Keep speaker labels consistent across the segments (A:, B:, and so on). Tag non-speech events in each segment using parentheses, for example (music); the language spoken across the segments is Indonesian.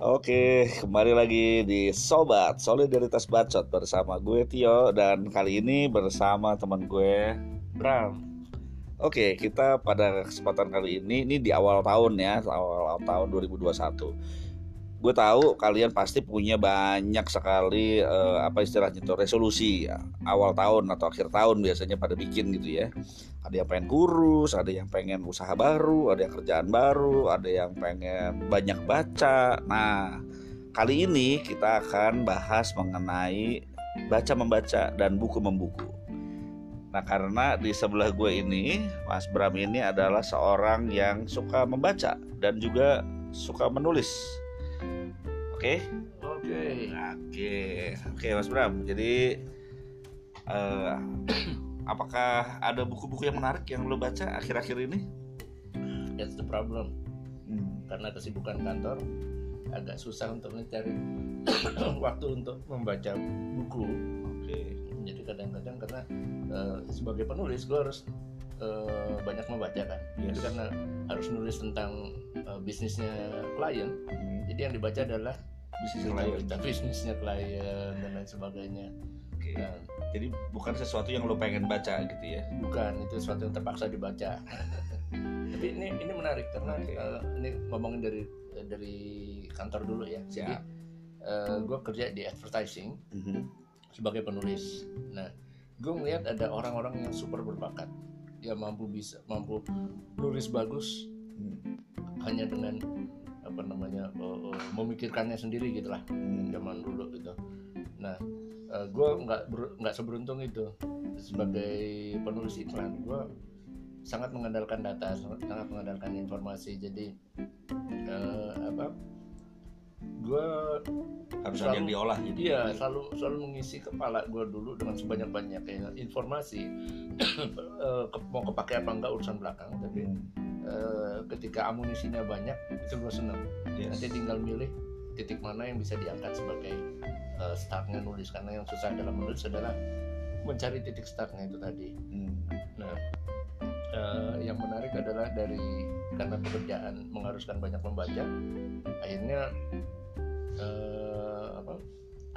A: Oke, kembali lagi di Sobat Solidaritas Bacot bersama gue Tio dan kali ini bersama teman gue Bram. Oke, kita pada kesempatan kali ini ini di awal tahun ya, awal tahun 2021 gue tahu kalian pasti punya banyak sekali uh, apa istilahnya itu resolusi ya. awal tahun atau akhir tahun biasanya pada bikin gitu ya ada yang pengen kurus ada yang pengen usaha baru ada yang kerjaan baru ada yang pengen banyak baca nah kali ini kita akan bahas mengenai baca membaca dan buku membuku Nah karena di sebelah gue ini Mas Bram ini adalah seorang yang suka membaca dan juga suka menulis Oke?
B: Oke.
A: Oke. Oke, Mas Bram. Jadi uh, apakah ada buku-buku yang menarik yang lo baca akhir-akhir ini?
B: That's the problem. Hmm. Karena kesibukan kantor agak susah untuk mencari (coughs) waktu untuk membaca buku.
A: Oke.
B: Jadi kadang-kadang karena uh, sebagai penulis gue harus uh, banyak membaca kan. Yes. Jadi karena harus nulis tentang uh, bisnisnya klien. Hmm. Jadi yang dibaca adalah bisnis klien bisnisnya klien dan lain sebagainya
A: Oke. Nah, jadi bukan sesuatu yang lo pengen baca gitu ya
B: bukan itu sesuatu yang terpaksa dibaca (laughs) tapi ini ini menarik karena okay. uh, eh, ini ngomongin dari dari kantor dulu ya Siap. jadi uh, eh, gue kerja di advertising mm -hmm. sebagai penulis nah gue melihat ada orang-orang yang super berbakat ya mampu bisa mampu nulis bagus hmm. hanya dengan apa namanya uh, memikirkannya sendiri gitulah hmm. zaman dulu gitu uh, gue nggak nggak seberuntung itu. Sebagai penulis iklan gue sangat mengandalkan data sangat, mengandalkan informasi. Jadi uh, apa gue
A: harus selalu, yang diolah
B: gitu iya selalu selalu mengisi kepala gue dulu dengan sebanyak banyaknya informasi (clears throat) mau kepake apa enggak urusan belakang tapi hmm. Eh, ketika amunisinya banyak itu gue seneng. Yes. nanti tinggal milih titik mana yang bisa diangkat sebagai uh, startnya nulis. Karena yang susah dalam menulis adalah mencari titik startnya itu tadi. Hmm. nah uh, yang menarik adalah dari karena pekerjaan mengharuskan banyak membaca akhirnya uh, apa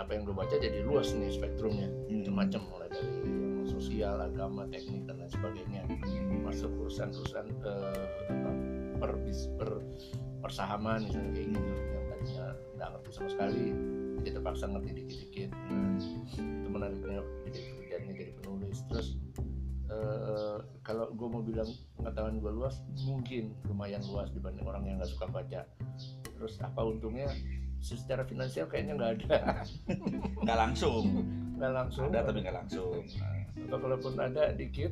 B: apa yang gue baca jadi luas nih spektrumnya. Hmm. macam-macam mulai dari sosial agama teknik dan lain sebagainya. Masuk urusan-urusan uh, per, per persahaman misalnya kayak gitu. Yang tadinya nggak ngerti sama sekali. Jadi terpaksa ngerti dikit-dikit. Nah, itu menariknya jadi jadi penulis. Terus uh, kalau gue mau bilang pengetahuan gue luas mungkin lumayan luas dibanding orang yang nggak suka baca. Terus apa untungnya? Secara finansial kayaknya nggak ada.
A: Nggak langsung.
B: Nggak langsung.
A: Ada tapi nggak langsung.
B: Atau kalaupun ada dikit.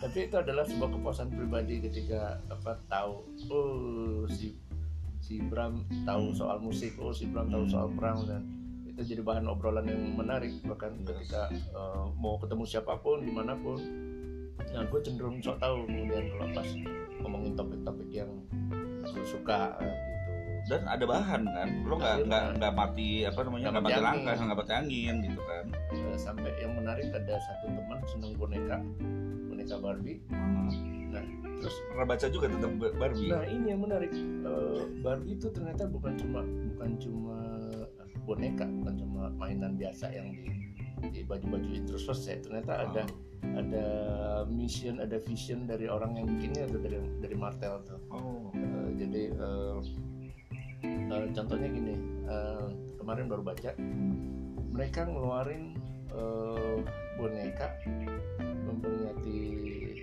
B: Tapi itu adalah sebuah kepuasan pribadi ketika apa tahu oh si si Bram tahu soal musik oh si Bram tahu soal perang dan itu jadi bahan obrolan yang menarik. Bahkan ketika uh, mau ketemu siapa pun di mana pun nah gue cenderung sok tahu kemudian kalau pas ngomongin topik-topik yang gue suka uh,
A: dan ada bahan kan? Lo nggak nggak nggak mati apa namanya nggak mati langka nggak mati angin gitu kan?
B: Eh, sampai yang menarik ada satu teman seneng boneka boneka Barbie. Hmm.
A: nah pernah baca juga tentang Barbie.
B: Nah ini yang menarik. Uh, Barbie itu ternyata bukan cuma bukan cuma boneka bukan cuma mainan biasa yang di di baju-baju itu selesai ternyata oh. ada ada mission ada vision dari orang yang bikinnya itu dari dari Martel tuh. Oh. uh, jadi uh, uh, contohnya gini uh, kemarin baru baca mereka ngeluarin uh, boneka memperingati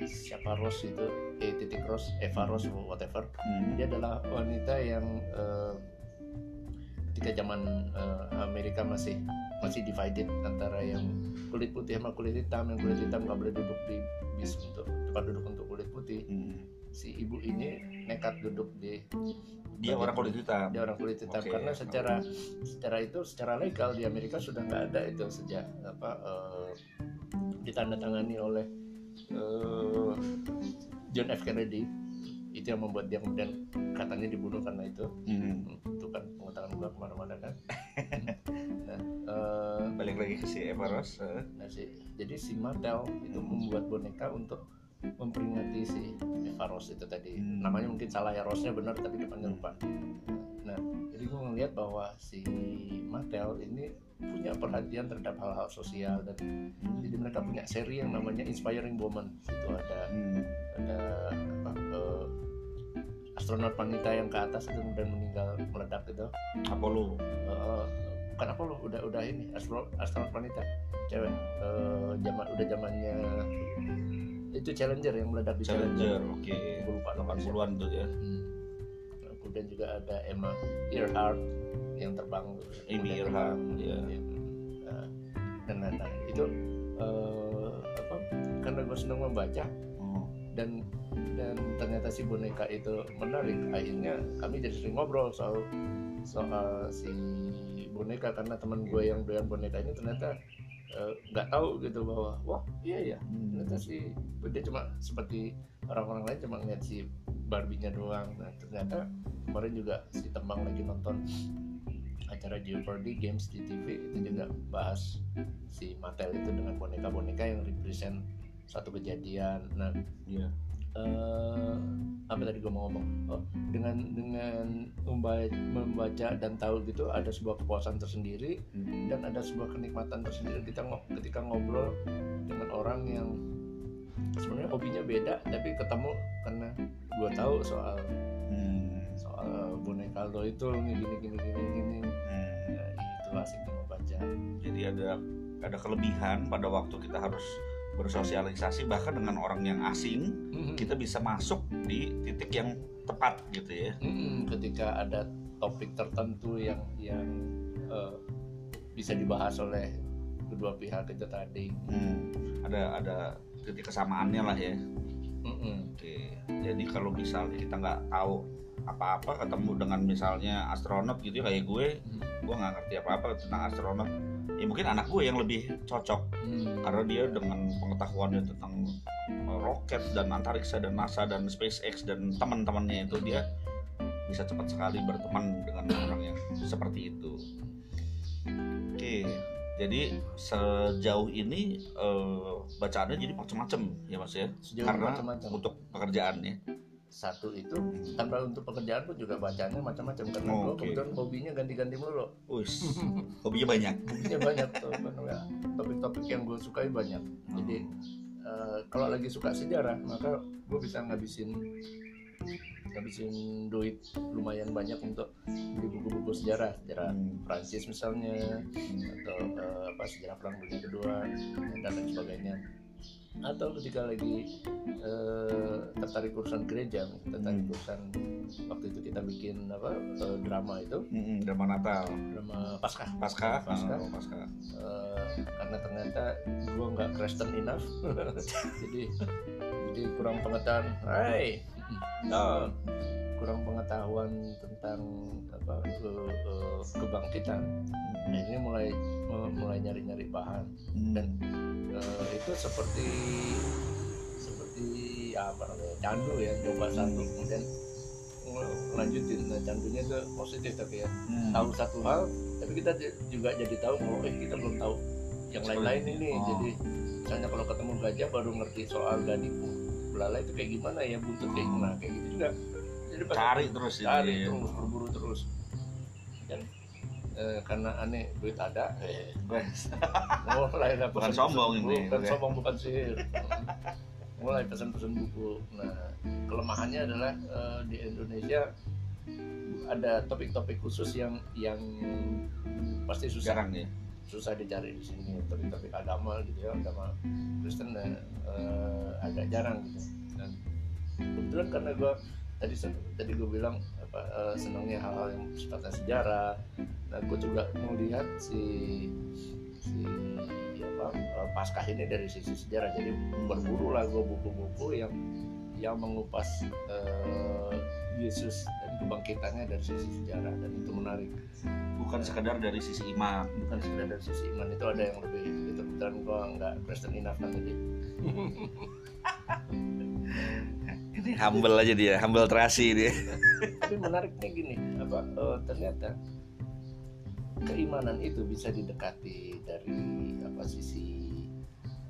B: siapa Rose itu? E titik Rose Eva Rose whatever. Hmm. dia adalah wanita yang uh, ketika zaman uh, Amerika masih masih divided antara yang kulit putih sama kulit hitam yang kulit hitam nggak boleh duduk di bis untuk tempat duduk untuk kulit putih. Hmm. si ibu ini nekat duduk di
A: dia orang kulit hitam.
B: dia orang kulit hitam. Okay. karena secara secara itu secara legal di Amerika sudah nggak ada itu sejak apa uh, ditandatangani oleh uh, John F Kennedy itu yang membuat dia kemudian katanya dibunuh karena itu hmm. itu kan pengetahuan gua ke mana-mana kan (laughs)
A: nah, uh, balik lagi ke si Eva Ross uh.
B: nah, si, jadi si Mattel itu membuat boneka untuk memperingati si Eva Rose itu tadi. Hmm. namanya mungkin salah ya Rose-nya benar tapi depannya lupa. Nah jadi gue ngeliat bahwa si Mattel ini punya perhatian terhadap hal-hal sosial dan jadi mereka punya seri yang namanya Inspiring Woman. Itu ada
A: Hmm.
B: ada apa eh, astronot wanita yang ke atas itu dan meninggal meledak itu.
A: Apollo.
B: Eh, bukan apa lo udah udah ini astronot astronot wanita. Cewek Eh, zaman udah zamannya itu Challenger yang meledak di
A: Challenger.
B: Challenger,
A: Oke.
B: Lupa namanya siapa.
A: 80-an tuh ya.
B: Hmm. kemudian juga ada Emma Earhart yang terbang
A: Amy Earhart,
B: terbang.
A: ya.
B: Nah, dan nah, nah, itu eh, apa karena gue senang membaca
A: Oh.
B: dan dan ternyata si boneka itu menarik akhirnya kami jadi sering ngobrol soal soal si boneka karena teman gue yang doyan boneka ini ternyata eh, nggak tahu gitu bahwa wah iya ya
A: Hmm.
B: ternyata sih dia cuma seperti orang-orang lain cuma ngeliat si Barbie-nya doang nah ternyata kemarin juga si Tembang lagi nonton acara Jeopardy Games di TV itu juga bahas si Mattel itu dengan boneka-boneka yang represent satu kejadian nah
A: Iya.
B: Eh, apa tadi gue mau ngomong oh, dengan dengan membaca, dan tahu gitu ada sebuah kepuasan tersendiri
A: Hmm.
B: dan ada sebuah kenikmatan tersendiri kita ketika ngobrol dengan orang yang sebenarnya hobinya beda tapi ketemu karena gue tahu soal
A: Hmm.
B: soal boneka lo itu gini gini gini gini
A: Hmm.
B: nah, itu asiknya membaca
A: Jadi ada ada kelebihan pada waktu kita harus bersosialisasi bahkan dengan orang yang asing kita bisa masuk di titik yang tepat gitu ya.
B: Mm-mm, ketika ada topik tertentu yang yang eh, bisa dibahas oleh kedua pihak itu tadi
A: Hmm. Ada ada titik kesamaannya lah ya.
B: Mm-mm.
A: Oke. Jadi kalau misalnya kita nggak tahu apa-apa ketemu dengan misalnya astronot gitu ya, kayak gue,
B: Hmm.
A: gue nggak ngerti apa-apa tentang astronot. Ya mungkin anak gue yang lebih cocok
B: Mm.
A: karena dia dengan pengetahuannya tentang uh, roket dan antariksa dan NASA dan SpaceX dan teman-temannya itu dia bisa cepat sekali berteman dengan orang yang seperti itu. Oke, jadi sejauh ini eh, bacaannya jadi macam-macam ya mas ya,
B: Sejauh
A: karena
B: macam-macam.
A: untuk pekerjaannya.
B: Satu itu tanpa untuk pekerjaan pun juga bacanya macam-macam karena
A: Oh,
B: gue
A: oke.
B: kebetulan hobinya ganti-ganti mulu
A: Wis, (laughs) hobinya banyak.
B: hobinya banyak tuh ya. topik-topik yang gue sukai banyak jadi eh, kalau lagi suka sejarah maka gue bisa ngabisin ngabisin duit lumayan banyak untuk beli buku-buku sejarah sejarah
A: Hmm.
B: Prancis misalnya atau eh, apa sejarah perang dunia kedua dan lain sebagainya atau ketika lagi eh, tertarik urusan gereja tertarik
A: Hmm.
B: urusan waktu itu kita bikin apa eh, drama itu.
A: Mm-mm, drama Natal,
B: drama Paskah.
A: Pasca,
B: Pasca.
A: oh, pasca.
B: Eh, karena ternyata gue nggak Kristen enough. (laughs) Jadi jadi kurang pengetahuan. Hai Eh, kurang pengetahuan tentang apa eh, eh, kebangkitan. Nah ini mulai mulai nyari nyari bahan.
A: Hmm.
B: dan eh, itu seperti seperti apa namanya candu ya coba satu kemudian lanjutin nah candunya itu positif tapi ya
A: Hmm.
B: tahu satu hal tapi kita juga jadi tahu bahwa eh kita belum tahu yang lain-lain ini.
A: Oh.
B: jadi misalnya kalau ketemu gajah baru ngerti soal gadiku belalai itu kayak gimana ya buntut kayak gimana kayak gitu juga jadi
A: cari terus
B: cari terus berburu terus. Dan eh, karena aneh duit ada. Eh,
A: Wes. (laughs)
B: mulai lah
A: Bukan sombong
B: buku,
A: ini,
B: bukan.
A: Oke.
B: sombong bukan sihir mulai pesan-pesan buku nah kelemahannya adalah eh, di Indonesia ada topik-topik khusus yang yang pasti susah.
A: Jarang ya.
B: susah dicari di sini. Topik-topik agama gitu ya agama Kristen dan eh, agak jarang gitu. Dan kebetulan karena gue tadi tadi gue bilang apa eh, senangnya hal-hal yang sifatnya sejarah. Nah gue juga melihat si si apa eh, Paskah ini dari sisi sejarah. Jadi berburu lah gue buku-buku yang yang mengupas eh, Yesus dan kebangkitannya dari sisi sejarah dan itu menarik.
A: Bukan sekedar dari sisi iman.
B: bukan sekedar dari sisi iman itu ada yang lebih itu kebetulan gua nggak Kristen enough kan
A: Ini (laughs) humble aja dia, humble terasi dia.
B: tapi menariknya gini apa eh, ternyata keimanan itu bisa didekati dari apa sisi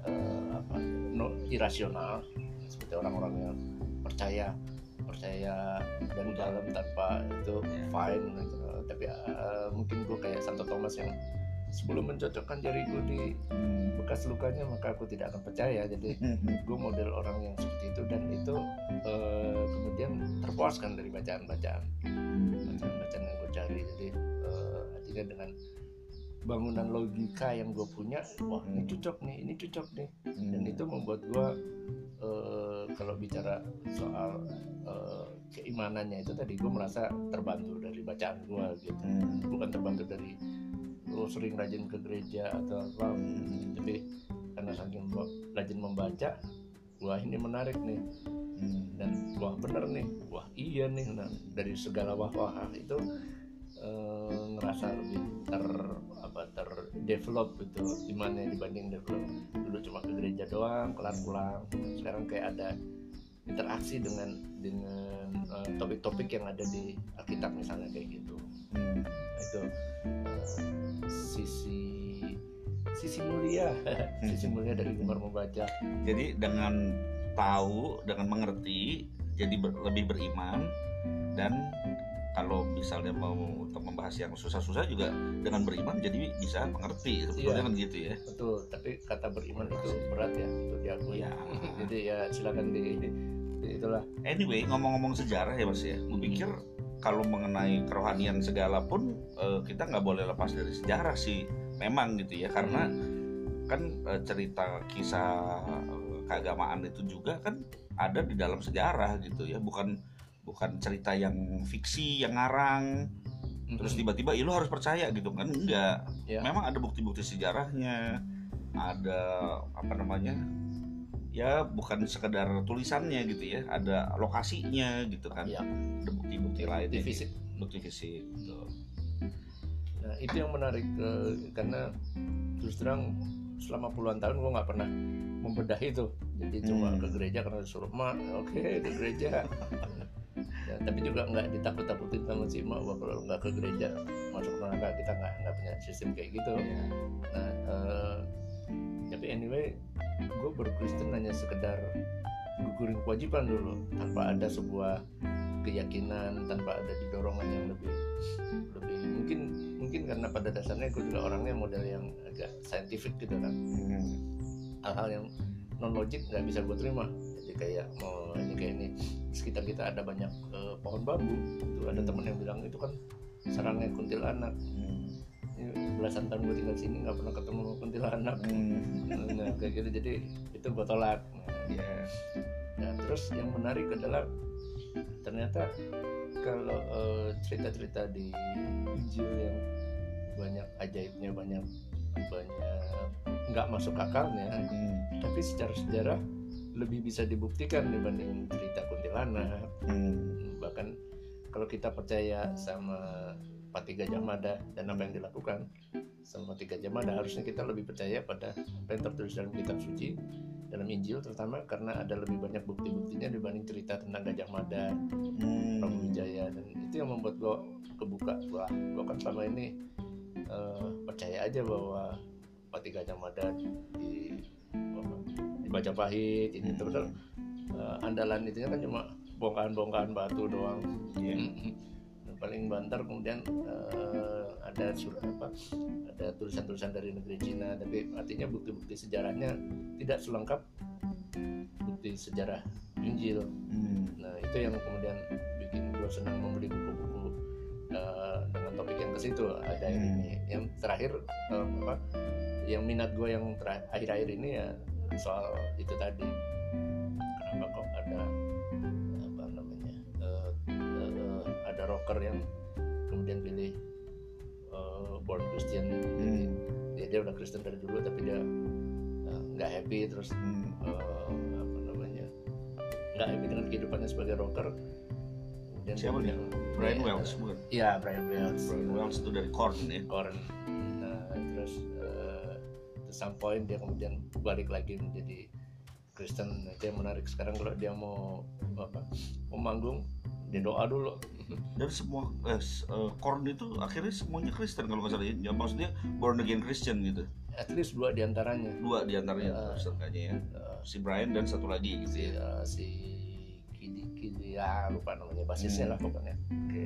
B: eh, apa no, irasional seperti orang-orang yang percaya percaya dari dalam tanpa itu
A: Ya.
B: fine gitu. tapi uh, mungkin gue kayak Santo Thomas yang sebelum mencocokkan jariku di
A: Hmm.
B: bekas lukanya maka aku tidak akan percaya jadi (laughs) gue model orang yang seperti itu dan itu uh, kemudian terpuaskan dari bacaan-bacaan bacaan-bacaan yang gue cari jadi uh, artinya dengan bangunan logika yang gue punya wah ini
A: Hmm.
B: cocok nih ini cocok nih
A: Hmm.
B: dan itu membuat gue eh, kalau bicara soal eh, keimanannya itu tadi gue merasa terbantu dari bacaan gue gitu
A: Hmm.
B: bukan terbantu dari lo sering rajin ke gereja atau apa
A: Hmm.
B: tapi karena saking rajin membaca wah ini menarik nih.
A: Hmm.
B: dan wah bener nih wah iya nih. Nah dari segala wah wah itu eh, ngerasa lebih ter apa ter develop gitu imannya dibanding develop. Dulu cuma ke gereja doang kelar pulang. Sekarang kayak ada interaksi dengan dengan eh, topik-topik yang ada di Alkitab misalnya kayak gitu
A: Hmm.
B: Itu sisi sisi mulia (laughs) sisi mulia dari gemar membaca
A: Jadi dengan tahu, dengan mengerti, jadi ber- lebih beriman dan kalau misalnya mau untuk membahas yang susah-susah juga dengan beriman jadi bisa mengerti sebetulnya
B: Iya.
A: kan gitu ya.
B: betul tapi kata beriman itu berat ya untuk diakui
A: Ya. (laughs)
B: jadi ya silakan di, di- itulah
A: Anyway ngomong-ngomong sejarah ya mas ya, gue pikir kalau mengenai kerohanian segala pun eh, kita nggak boleh lepas dari sejarah sih, memang gitu ya. Karena kan eh, cerita kisah eh, keagamaan itu juga kan ada di dalam sejarah gitu ya, bukan bukan cerita yang fiksi yang ngarang. Terus
B: Mhm.
A: tiba-tiba ya lu harus percaya gitu kan? Enggak
B: Ya.
A: memang ada bukti-bukti sejarahnya ada apa namanya ya bukan sekedar tulisannya gitu ya ada lokasinya gitu kan
B: Ya.
A: ada bukti-bukti lain
B: Bukti fisik.
A: bukti fisik gitu.
B: nah itu yang menarik eh, karena terus terang selama puluhan tahun gue nggak pernah membedah itu jadi cuma
A: Hmm.
B: ke gereja karena disuruh mak oke ke gereja ya, tapi juga nggak ditakut-takutin sama si mak bahwa kalau nggak ke gereja masuk neraka kita nggak nggak punya sistem kayak gitu nah eh, anyway gue berkristen hanya sekedar gugurin kewajiban dulu tanpa ada sebuah keyakinan tanpa ada dorongan yang lebih lebih mungkin mungkin karena pada dasarnya gue juga orangnya model yang agak saintifik gitu kan. Hal-hal yang non logik nggak bisa gue terima. Jadi kayak mau ini kayak ini. Sekitar kita ada banyak eh, pohon bambu. Itu ada temen yang bilang itu kan sarangnya kuntilanak.
A: Hmm.
B: Belasan tahun gue tinggal sini nggak pernah ketemu kuntilanak
A: Hmm.
B: nah, kayak gitu jadi itu gue tolak
A: Ya.
B: nah terus yang menarik adalah ternyata kalau eh, cerita-cerita di Injil yang banyak ajaibnya banyak banyak nggak masuk akalnya
A: Hmm.
B: tapi secara sejarah lebih bisa dibuktikan dibanding cerita kuntilanak
A: Hmm.
B: bahkan kalau kita percaya sama Pati Gajah Mada dan apa yang dilakukan sama Pati Gajah Mada harusnya kita lebih percaya pada apa yang tertulis dalam kitab suci dalam Injil terutama karena ada lebih banyak bukti-buktinya dibanding cerita tentang Gajah Mada,
A: Hmm.
B: Prabu Wijaya dan itu yang membuat gue kebuka wah gue kan selama ini eh, percaya aja bahwa Pati Gajah Mada di apa, di Majapahit ini
A: Hmm.
B: terus eh, andalan itunya kan cuma bongkahan-bongkahan batu doang
A: Iya.
B: Paling banter kemudian eh, ada surat apa ada tulisan-tulisan dari negeri Cina tapi artinya bukti-bukti sejarahnya tidak selengkap bukti sejarah Injil
A: Hmm.
B: nah itu yang kemudian bikin gue senang membeli buku-buku eh, dengan topik yang ke situ ada
A: Hmm.
B: ini yang terakhir eh, apa yang minat gue yang terakhir akhir-akhir ini ya soal itu tadi kenapa kok ada rocker yang kemudian pilih eh, born Christian
A: Hmm.
B: dia dia udah Kristen dari dulu tapi dia eh, nggak happy terus
A: Hmm.
B: eh, apa namanya nggak happy dengan kehidupannya sebagai rocker kemudian
A: Siapa
B: dia
A: Brian
B: Iya,
A: Wells bukan?
B: iya Brian Wells
A: Brian Wells itu dari Korn ya.
B: Korn nah terus eh, to some point dia kemudian balik lagi menjadi Kristen itu yang menarik sekarang kalau dia mau apa mau manggung dia doa dulu (laughs)
A: dan semua eh, s- eh, Korn itu akhirnya semuanya Kristen kalau nggak salah ya. Ya, maksudnya born again Christian gitu
B: at least dua di antaranya
A: dua di antaranya
B: Ya.
A: Kristen kayaknya ya
B: Eh,
A: si Brian dan satu lagi gitu
B: si
A: ya
B: eh, si Kidi Kidi ya lupa namanya basisnya
A: Hmm.
B: lah pokoknya
A: Oke.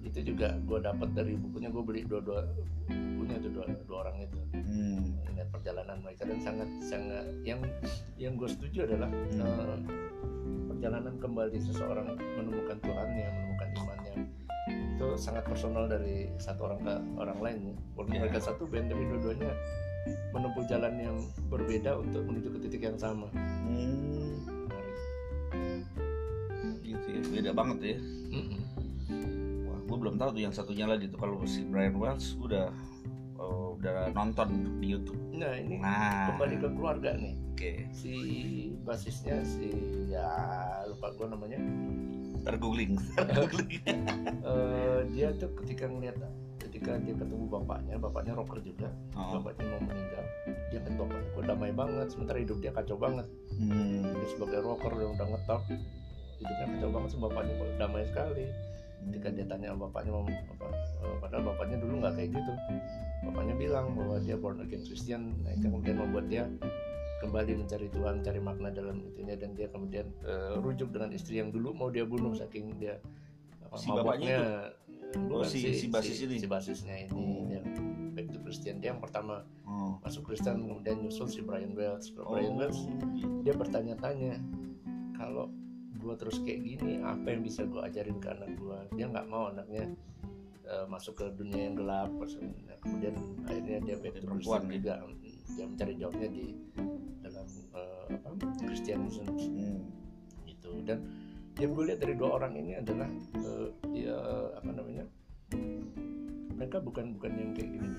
B: itu juga gue dapat dari bukunya gue beli dua-dua bukunya itu dua, dua orang itu
A: Hmm.
B: mengenai perjalanan mereka dan sangat sangat yang yang gue setuju adalah
A: Hmm.
B: eh, perjalanan kembali seseorang menemukan menemukan imannya itu sangat personal dari satu orang ke orang lain walaupun
A: Ya.
B: mereka satu band tapi dua-duanya menempuh jalan yang berbeda untuk menuju ke titik yang sama
A: Hmm. Gitu ya. Beda banget ya.
B: Mm-mm.
A: Wah, gue belum tahu tuh yang satunya lagi tuh kalau si Brian Wells udah oh, udah nonton di YouTube.
B: nah ini
A: Nah,
B: kembali ke keluarga nih
A: oke.
B: si basisnya si ya lupa gue namanya
A: Googling. (laughs)
B: Eh, dia tuh ketika ngeliat ketika dia ketemu bapaknya bapaknya rocker juga
A: Oh.
B: bapaknya mau meninggal dia ngeliat bapaknya kok damai banget sementara hidup dia kacau banget
A: Hmm.
B: dia sebagai rocker yang udah ngetop hidupnya kacau banget sama bapaknya kok damai sekali ketika dia tanya sama bapaknya mau apa eh, padahal bapaknya dulu nggak kayak gitu bapaknya bilang bahwa dia born again Christian nah, itu kemudian membuat dia kembali mencari Tuhan cari makna dalam itunya dan dia kemudian eh, rujuk dengan istri yang dulu mau dia bunuh saking dia apa,
A: Si bapaknya
B: maboknya.
A: Oh,
B: Bukan,
A: si- si basis ini?
B: si basisnya ini
A: Oh.
B: dia back to Christian dia yang pertama
A: Oh.
B: masuk Kristen kemudian nyusul si Brian Wells Kalau Brian
A: Oh.
B: Wells dia bertanya-tanya kalau gue terus kayak gini apa yang bisa gue ajarin ke anak gue dia nggak mau anaknya eh, masuk ke dunia yang gelap Nah, kemudian akhirnya dia back to Christian juga dia mencari jawabnya di dalam eh, apa Christianism
A: Hmm.
B: gitu dan yang gue lihat dari dua orang ini adalah eh, dia apa namanya mereka bukan bukan yang kayak gini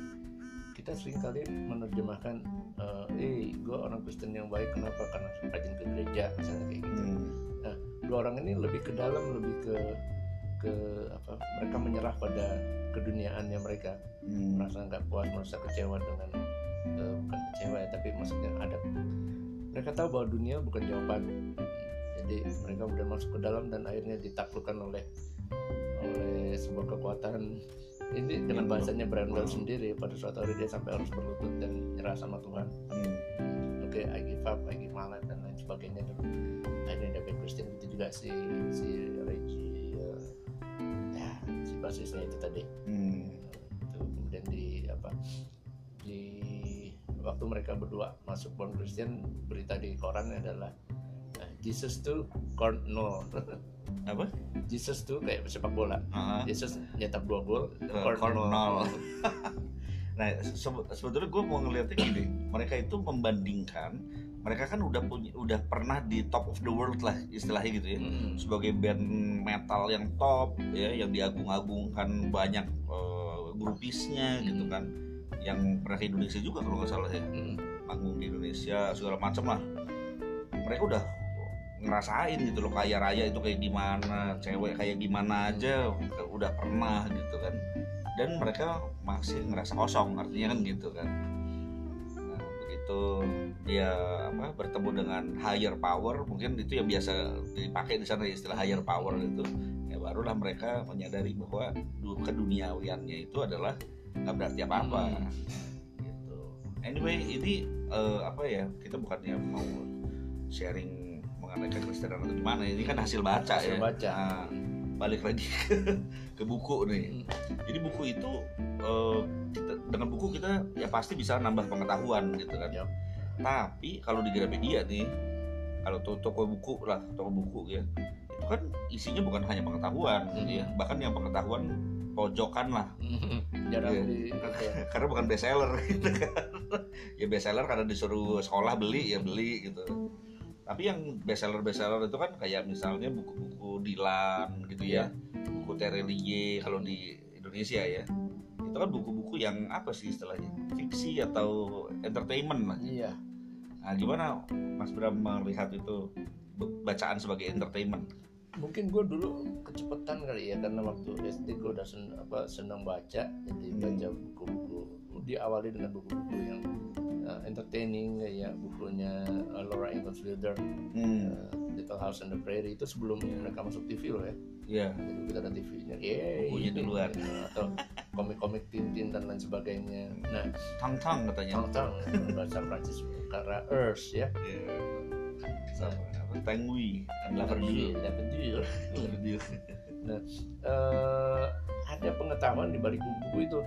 B: kita sering kali menerjemahkan eh eh gue orang Kristen yang baik kenapa karena rajin ke gereja misalnya kayak gitu
A: Hmm.
B: dua orang ini lebih ke dalam lebih ke ke apa mereka menyerah pada keduniaannya mereka
A: Hmm.
B: merasa nggak puas merasa kecewa dengan eh, bukan ya tapi maksudnya ada mereka tahu bahwa dunia bukan jawaban jadi mereka kemudian masuk ke dalam dan akhirnya ditaklukkan oleh oleh sebuah kekuatan ini dengan
A: Yang
B: bahasanya Brian Wells
A: Hmm.
B: sendiri pada suatu hari dia sampai harus berlutut dan nyerah sama Tuhan
A: Hmm.
B: oke I give up I give my life dan lain sebagainya dan akhirnya dapat Kristen itu juga si si Reggie eh, ya si basisnya itu tadi
A: Hmm.
B: itu kemudian di apa di waktu mereka berdua masuk born Christian berita di koran adalah eh, Jesus tuh corn no (laughs)
A: Apa?
B: Jesus tuh kayak sepak bola
A: Ah.
B: Jesus nyetak dua gol
A: Eh,
B: corn
A: corn
B: no.
A: nol. (laughs) Nah, sebe- sebetulnya gue mau ngeliatnya gini, mereka itu membandingkan, mereka kan udah punya, udah pernah di top of the world lah istilahnya gitu ya,
B: Mm.
A: sebagai band metal yang top ya, yang diagung-agungkan banyak eh, grupisnya gitu kan, yang pernah ke Indonesia juga kalau nggak salah ya,
B: Mm.
A: manggung di Indonesia segala macam lah, mereka udah ngerasain gitu loh kaya raya itu kayak gimana, cewek kayak gimana aja udah pernah gitu kan. Dan mereka masih ngerasa kosong artinya kan gitu kan. Nah, begitu dia apa bertemu dengan higher power mungkin itu yang biasa dipakai di sana istilah higher power itu ya barulah mereka menyadari bahwa du- keduniawiannya itu adalah nggak berarti apa apa gitu anyway ini eh, apa ya kita bukannya mau sharing mengenai kekristenan atau gimana ini kan hasil baca
B: Hasil
A: ya
B: baca.
A: Nah, balik lagi ke, ke buku nih
B: Mm.
A: jadi buku itu eh, kita, dengan buku kita ya pasti bisa nambah pengetahuan gitu kan.
B: Yap.
A: Tapi kalau di Gramedia nih, kalau to- toko buku lah, toko buku ya, itu kan isinya bukan hanya pengetahuan gitu ya, bahkan yang pengetahuan pojokan lah, (laughs)
B: jarang
A: Iya.
B: di ya, (laughs)
A: karena bukan bestseller gitu kan. (laughs) ya bestseller karena disuruh sekolah beli ya beli gitu. Tapi yang bestseller bestseller itu kan kayak misalnya buku-buku Dylan gitu ya, buku Terelie kalau di Indonesia ya. Itu kan buku-buku yang apa sih istilahnya? Fiksi atau entertainment lah.
B: iya
A: Nah, gimana Mas Bram melihat itu bacaan sebagai entertainment?
B: Mungkin gue dulu kecepatan kali ya karena waktu SD gue udah sen, apa, senang baca jadi
A: Hmm.
B: baca buku-buku diawali dengan buku-buku yang uh, entertaining kayak bukunya uh, Laura Ingalls Wilder
A: Hmm,
B: uh, Little House on the Prairie itu sebelum mereka masuk TV loh ya
A: ya.
B: jadi kita ada TV-nya
A: Bukunya duluan.
B: Nah, atau komik-komik Tintin dan lain sebagainya nah
A: Tang-tang katanya.
B: tang-tang bahasa Prancis karena Earth ya
A: Iya. Sama, apa? Tengwi Laverdure
B: Laverdure
A: Laverdure (laughs)
B: eh, ada pengetahuan di balik buku itu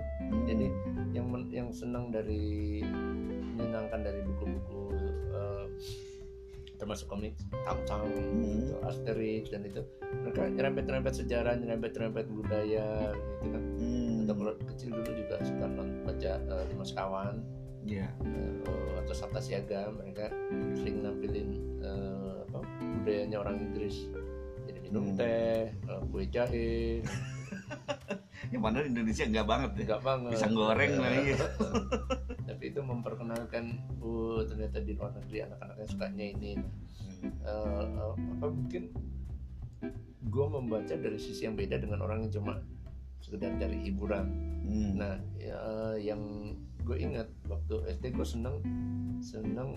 B: jadi yang men- yang senang dari menyenangkan dari buku-buku eh, termasuk komik Tam-Tam
A: Hmm.
B: gitu, Asterix dan itu mereka nyerempet-nyerempet sejarah nyerempet-nyerempet budaya gitu kan
A: Hmm.
B: atau kalau kecil dulu juga suka nonton baca eh, Lima Sekawan
A: Iya.
B: eh, atau Sabta Siaga mereka sering nampilin eh, apa, budayanya orang Inggris jadi minum
A: Hmm.
B: teh eh, kue jahe (laughs)
A: Yang mana di Indonesia enggak banget ya.
B: enggak banget
A: Pisang goreng lah iya. (laughs)
B: tapi itu memperkenalkan oh ternyata di luar negeri anak-anaknya sukanya ini Eh, eh, apa mungkin gue membaca dari sisi yang beda dengan orang yang cuma sekedar cari hiburan
A: Hmm.
B: Nah, ya, yang gue ingat waktu SD gue seneng seneng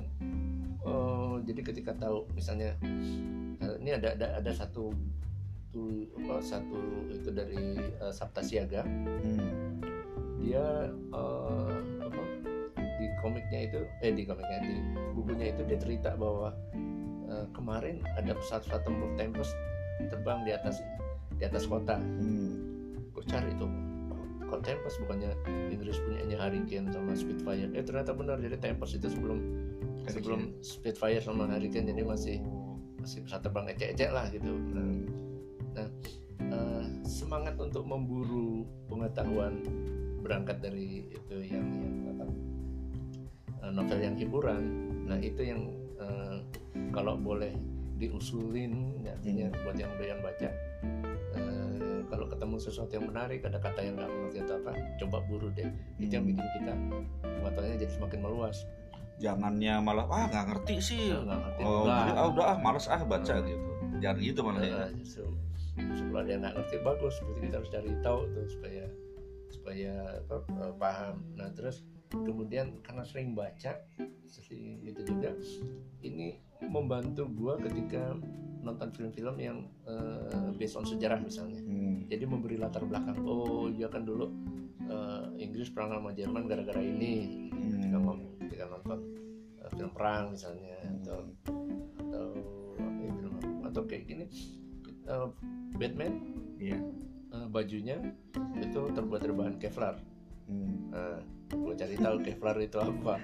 B: eh, jadi ketika tahu misalnya eh, ini ada ada ada satu tuh apa satu itu dari eh, Sabta Siaga.
A: Hmm.
B: dia eh, apa di komiknya itu eh di komiknya di bukunya itu dia cerita bahwa eh, kemarin ada pesawat-pesawat tempur Tempest terbang di atas di atas kota.
A: Hmm.
B: gue cari tuh? Kok Tempest? Bukannya Inggris punyanya Hurricane sama Spitfire. Eh ternyata benar jadi Tempest itu sebelum sebelum Spitfire sama Hurricane jadi masih masih pesawat terbang ecek-ecek lah gitu. Nah, nah, eh, semangat untuk memburu pengetahuan berangkat dari itu yang yang apa eh, novel yang hiburan. Nah itu yang eh, kalau boleh diusulin artinya buat yang doyan baca eh, kalau ketemu sesuatu yang menarik ada kata yang nggak mengerti atau apa coba buru deh. Itu yang
A: Hmm.
B: bikin kita pengetahuannya jadi semakin meluas
A: Jangannya malah ah nggak ngerti sih.
B: Nggak ngerti
A: Oh, jadi, ah udah ah males ah baca gitu. Jangan gitu malah ya.
B: Nah, justru justru kalau ada yang nggak ngerti bagus berarti kita harus cari tahu tuh supaya supaya apa, eh, paham nah terus kemudian karena sering baca sering itu juga ini membantu gua ketika nonton film-film yang eh, based on sejarah misalnya
A: Hmm.
B: jadi memberi latar belakang oh iya kan dulu eh, Inggris perang sama Jerman gara-gara ini
A: Hmm.
B: ngomong kita nonton eh, film perang misalnya atau atau apa ya, film atau kayak gini eh, Batman
A: Iya.
B: eh, bajunya itu terbuat dari bahan Kevlar
A: Hmm.
B: nah, gue cari tahu Kevlar itu apa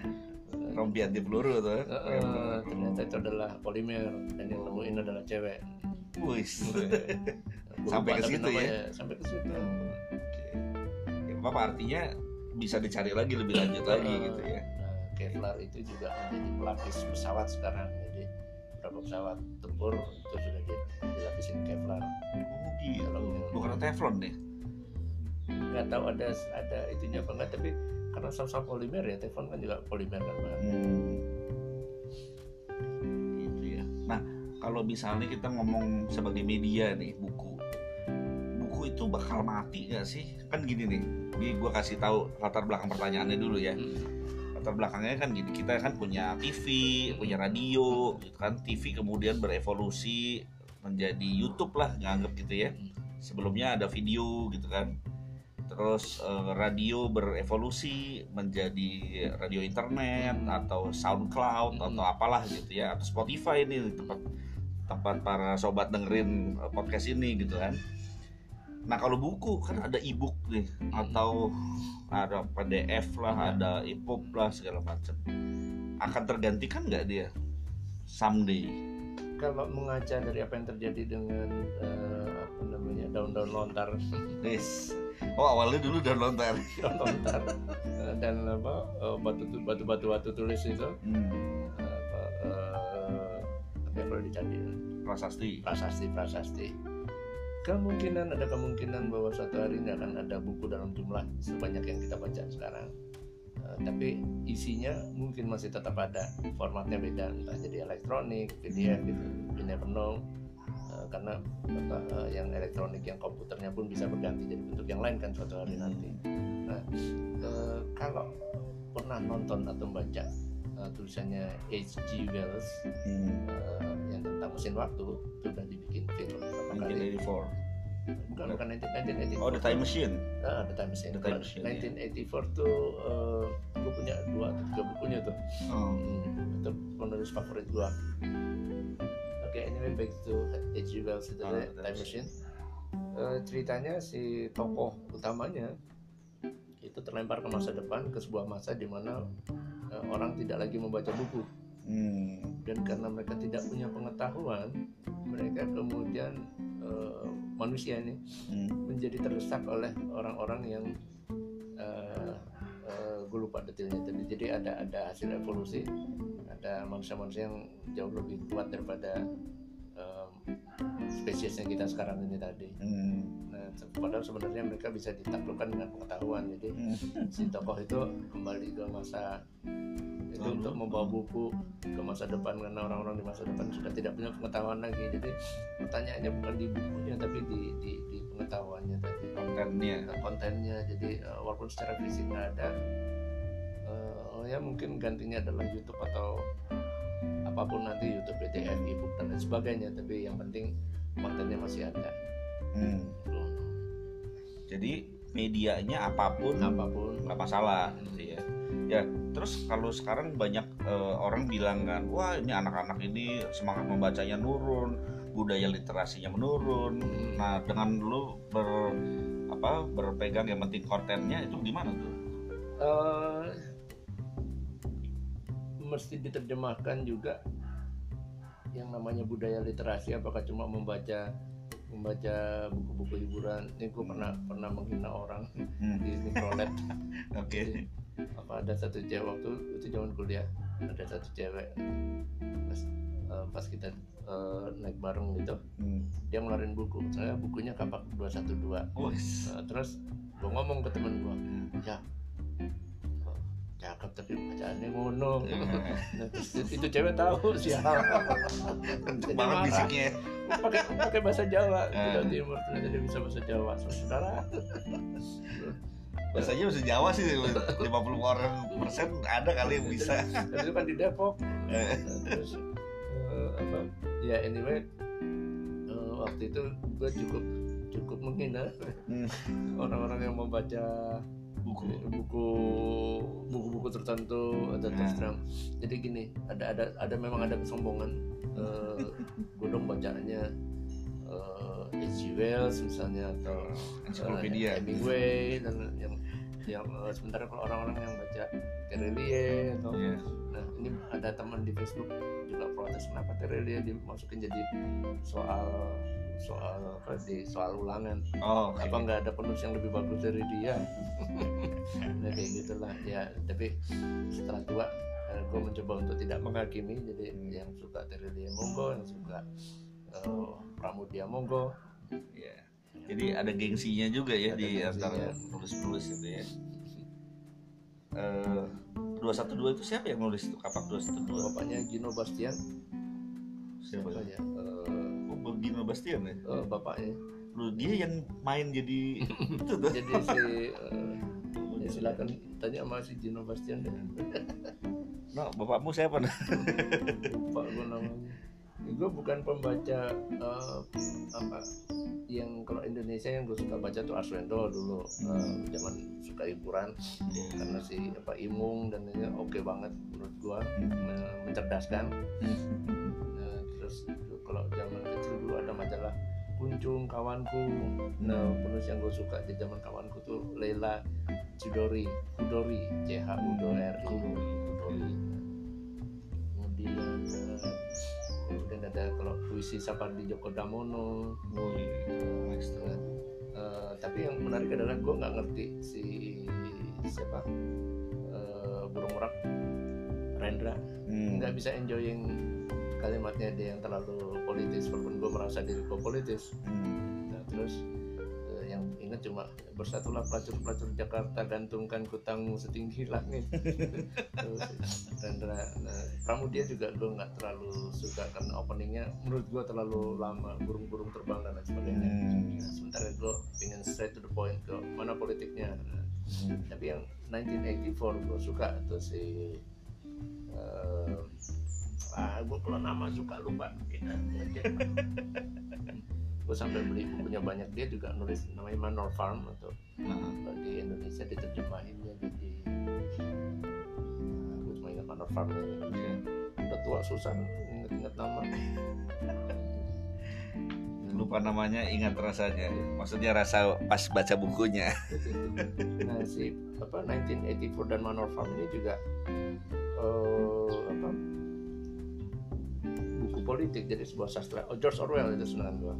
A: Rompi anti peluru tuh.
B: eh, ternyata itu adalah polimer dan yang nemuin adalah cewek
A: Wis. (laughs) Sampai ke situ ya?
B: sampai ke situ
A: Ya, apa artinya bisa dicari lagi lebih lanjut lagi gitu ya.
B: Kevlar itu juga menjadi pelapis pesawat sekarang. Jadi beberapa pesawat tempur itu sudah di- dilapisin Kevlar.
A: Oh gitu. Bukan Teflon deh.
B: nggak tahu ada ada itunya apa enggak tapi karena sama-sama polimer ya Teflon kan juga polimer kan.
A: Hmm. Gitu ya. Nah, kalau misalnya kita ngomong sebagai media nih, buku. Buku itu bakal mati gak sih? Kan gini nih. Ini gue kasih tahu latar belakang pertanyaannya dulu ya.
B: Hmm.
A: Latar belakangnya kan gini, kita kan punya TV, punya radio, gitu kan. TV kemudian berevolusi menjadi YouTube lah, nganggap gitu ya. Sebelumnya ada video gitu kan. Terus eh, radio berevolusi menjadi radio internet atau SoundCloud
B: Hmm.
A: atau apalah gitu ya atau Spotify ini tempat tempat para sobat dengerin eh, podcast ini gitu kan. Nah kalau buku kan ada e-book nih atau ada PDF lah, ada EPUB lah segala macam. Akan tergantikan nggak dia someday?
B: Kalau mengaca dari apa yang terjadi dengan eh, apa namanya daun-daun lontar,
A: Yes. Oh awalnya dulu udah lontar. (laughs)
B: daun lontar eh, dan apa eh, batu batu batu batu tulis itu
A: Hmm.
B: apa eh, apa yang boleh dicari
A: Prasasti.
B: prasasti prasasti kemungkinan ada kemungkinan bahwa suatu hari ini akan ada buku dalam jumlah sebanyak yang kita baca sekarang. Eh, tapi isinya mungkin masih tetap ada formatnya beda. Entah jadi elektronik PDF gitu you never know. Eh, karena eh, yang elektronik yang komputernya pun bisa berganti jadi bentuk yang lain kan suatu hari nanti. Nah kalau pernah nonton atau membaca eh, tulisannya H.G. Wells
A: Hmm.
B: eh, yang tentang mesin waktu itu udah dibikin film berapa kali
A: 1984.
B: bukan bukan 1984
A: Oh, The Time Machine.
B: ah, The Time Machine,
A: The Time Machine, ya.
B: 1984 tuh uh, gue punya dua atau tiga bukunya tuh
A: Oh.
B: hmm, itu penulis favorit gua oke anyway back to H.G. Wells itu
A: Oh,
B: Time
A: Time
B: Machine Eh, ceritanya si tokoh utamanya itu terlempar ke masa depan ke sebuah masa di mana eh, orang tidak lagi membaca buku
A: Hmm.
B: dan karena mereka tidak punya pengetahuan mereka kemudian eh, manusia ini
A: Hmm.
B: menjadi terdesak oleh orang-orang yang eh, eh, gue lupa detailnya tadi jadi ada ada hasil evolusi ada manusia-manusia yang jauh lebih kuat daripada spesies yang kita sekarang ini tadi
A: Hmm.
B: nah padahal sebenarnya mereka bisa ditaklukkan dengan pengetahuan jadi
A: Hmm.
B: si tokoh itu kembali ke masa itu
A: Lalu?
B: untuk membawa buku ke masa depan karena orang-orang di masa depan sudah tidak punya pengetahuan lagi jadi pertanyaannya bukan di bukunya tapi di di, di pengetahuannya tadi
A: kontennya
B: Nah, kontennya jadi eh, walaupun secara fisik nggak ada oh ya mungkin gantinya adalah YouTube atau apa pun nanti YouTube PDF ebook dan lain sebagainya tapi yang penting kontennya masih ada.
A: Hmm. jadi medianya apa
B: pun apa pun.
A: nggak masalah gitu ya. Ya terus kalau sekarang banyak eh, orang bilang kan wah ini anak-anak ini semangat membacanya nurun budaya literasinya menurun.
B: Hmm.
A: nah dengan lu ber apa berpegang yang penting kontennya itu gimana tuh?
B: Eh, mesti diterjemahkan juga yang namanya budaya literasi apakah cuma membaca membaca buku-buku hiburan. Ini gue pernah pernah menghina orang
A: Hmm, (laughs)
B: di mikrolet (laughs)
A: oke.
B: Apa ada satu cewek waktu itu zaman kuliah ada satu cewek pas, eh, pas kita eh, naik bareng gitu
A: Hmm.
B: dia ngeluarin buku. Saya bukunya kapak 212
A: Wes.
B: Nah, terus gue ngomong ke temen gue
A: Hmm.
B: ya oh, cakep tapi bacaannya ngono
A: Hmm.
B: nah, itu cewek tahu siapa
A: banget bisiknya
B: pakai pakai bahasa Jawa
A: Eh.
B: Jawa Timur ternyata dia bisa bahasa Jawa saudara
A: Biasanya bahasa Jawa sih 50 orang persen ada kali yang bisa.
B: dan itu kan di Depok Nah, terus eh, apa ya anyway eh, waktu itu gue cukup cukup menghina
A: Hmm.
B: orang-orang yang mau baca
A: Buku.
B: buku buku-buku tertentu atau
A: Nah.
B: terus terang jadi gini ada ada ada memang ada kesombongan eh gue dong bacaannya eh H.G. Wells misalnya atau
A: Ensiklopedia.
B: eh, Hemingway dan yang yang eh, sementara kalau orang-orang yang baca Terelie atau
A: Iya.
B: Ini ada teman di Facebook juga protes kenapa Terelie dimasukin jadi soal soal apa di soal ulangan
A: Oh, oke.
B: apa nggak ada penulis yang lebih bagus dari dia (laughs) nah kayak gitulah ya tapi setelah tua gue mencoba untuk tidak menghakimi jadi yang suka Terelie monggo yang suka eh, Pramudia monggo
A: Iya. Jadi ada gengsinya juga ya
B: Ada
A: di
B: gengsinya.
A: antara penulis-penulis itu ya. Eh, 212 itu siapa yang nulis itu kapak 212?
B: bapaknya Gino Bastian
A: Siapa?
B: ya Eh,
A: Oh, Gino Bastian ya?
B: eh, bapaknya
A: Lu dia yang main jadi (laughs) itu tuh.
B: jadi si eh, ya silakan tanya sama si Gino Bastian deh (laughs)
A: No, bapakmu siapa? (laughs) Nah?
B: lupa gue namanya gue bukan pembaca eh, apa yang kalau Indonesia yang gue suka baca tuh Arswendo dulu. Eh, zaman suka hiburan. Karena si apa Imung dan ini oke banget menurut gue men- mencerdaskan. (laughs) Nah, terus kalau zaman kecil dulu ada majalah Kuncung kawanku. Nah penulis yang gue suka di zaman kawanku tuh Leila Chidori Kudori C H U D O R I. Kudori kemudian eh, kemudian ada kalau puisi Sapardi Djoko Damono
A: Oh, iya.
B: Eh, tapi yang menarik adalah gue nggak ngerti si siapa eh, burung merak Rendra
A: Hmm.
B: nggak bisa enjoying kalimatnya dia yang terlalu politis walaupun gue merasa diri gue politis
A: Hmm.
B: nah, terus cuma bersatulah pelacur-pelacur Jakarta gantungkan kutangmu setinggi langit (laughs) Rendra nah Pramudia juga gue nggak terlalu suka karena openingnya menurut gue terlalu lama burung-burung terbang dan lain sebagainya
A: Hmm.
B: Nah, sementara gue pengen straight to the point ke mana politiknya Nah,
A: Hmm.
B: tapi yang 1984 gue suka tuh si eh, ah gue kalau nama suka lupa (laughs) gue sampai beli bukunya banyak dia juga nulis namanya Manor Farm atau
A: Nah,
B: kalau di Indonesia diterjemahinnya jadi gue cuma ingat Manor Farm
A: iya.
B: udah tua susah inget-inget nama. (laughs)
A: Lupa namanya ingat rasanya. Maksudnya rasa pas baca bukunya. (laughs)
B: Nah si apa 1984 dan Manor Farm ini juga uh, apa buku politik jadi sebuah sastra. Oh, George Orwell itu senang gua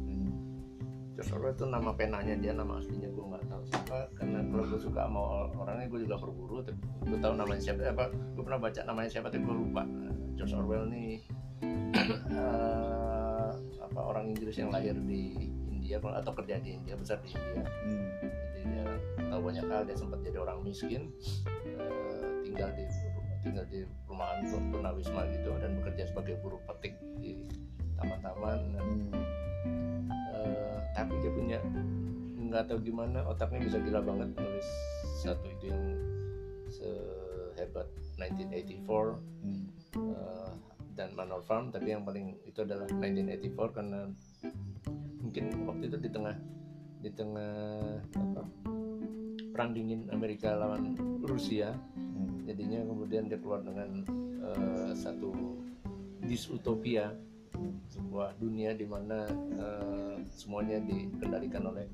B: George Orwell itu nama penanya dia nama aslinya gue nggak tahu siapa. Karena kalau gue suka sama orangnya gue juga berburu. Tapi gue tahu namanya siapa apa gue pernah baca namanya siapa tapi gue lupa. George Orwell ini uh, (clears throat) apa orang Inggris yang lahir di India atau kerja di India besar di India. Hmm. jadi dia tahu banyak hal dia sempat jadi orang miskin. Uh, tinggal di tinggal di perumahan tunawisma gitu dan bekerja sebagai buruh petik di taman-taman. Hmm tapi dia punya nggak tahu gimana otaknya bisa gila banget nulis satu itu yang sehebat 1984 hmm. uh, dan Manor Farm tapi yang paling itu adalah 1984 karena mungkin waktu itu di tengah di tengah apa perang dingin Amerika lawan Rusia hmm. jadinya kemudian dia keluar dengan uh, satu disutopia sebuah dunia di mana uh, semuanya dikendalikan oleh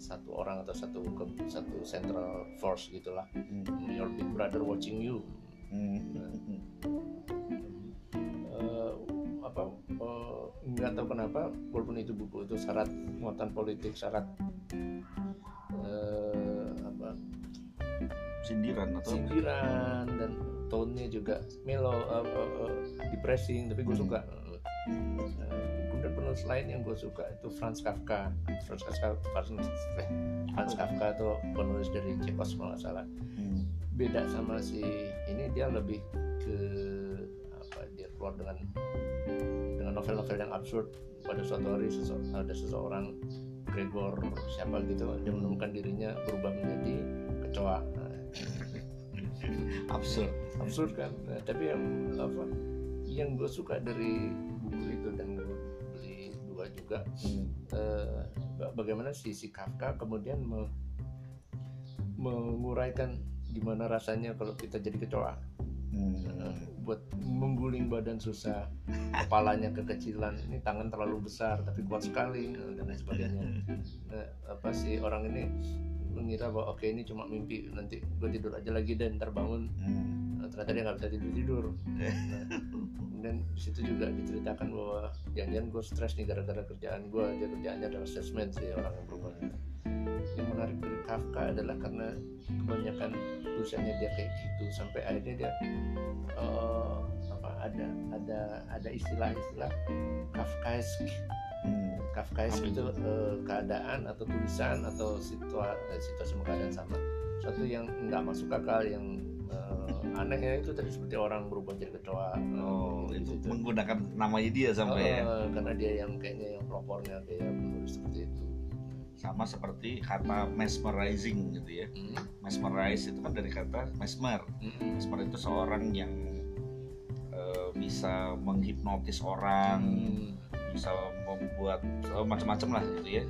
B: satu orang atau satu satu central force gitulah hmm. your big brother watching you hmm. uh, apa uh, nggak tahu kenapa walaupun itu buku itu syarat muatan politik syarat uh, apa
A: sindiran atau
B: sindiran dan tone-nya juga melo uh, uh, uh, depressing tapi gue hmm. suka kemudian penulis lain yang gue suka itu Franz Kafka. Franz Kafka Franz, Franz Kafka itu penulis dari Cekos kalau salah. Hmm. beda sama si ini dia lebih ke apa dia keluar dengan dengan novel-novel yang absurd. Pada suatu hari sese ada seseorang Gregor siapa gitu dia menemukan dirinya berubah menjadi kecoa.
A: Absurd.
B: Absurd kan? Nah, tapi yang apa yang gue suka dari juga hmm. uh, bagaimana si si Kafka kemudian me, menguraikan gimana rasanya kalau kita jadi kecoa hmm. uh, buat mengguling badan susah kepalanya kekecilan ini tangan terlalu besar tapi kuat sekali dan lain sebagainya nah, apa sih orang ini mengira bahwa oke okay, ini cuma mimpi nanti gue tidur aja lagi dan terbangun hmm. nah, ternyata dia nggak bisa tidur tidur nah, dan situ juga diceritakan bahwa jangan-jangan gue stres nih gara-gara kerjaan gue dia kerjaannya adalah salesman sih orang yang berubah yang menarik dari Kafka adalah karena kebanyakan tulisannya dia kayak gitu. Sampai akhirnya dia uh, apa ada ada ada istilah-istilah Kafkaesk. Hmm. Kafkaesk itu uh, keadaan atau tulisan atau situasi situasi keadaan sama. Satu yang nggak masuk akal yang uh, anehnya itu tadi seperti orang berubah jadi kecoa.
A: Oh gitu, itu menggunakan namanya dia sampai uh, ya
B: karena dia yang kayaknya yang pelopornya kayak menulis seperti itu.
A: Sama seperti kata mesmerizing gitu ya. Mm. mesmerize itu kan dari kata mesmer. Mm. mesmer itu seorang yang uh, bisa menghipnotis orang mm. bisa membuat uh, macam-macam lah gitu ya.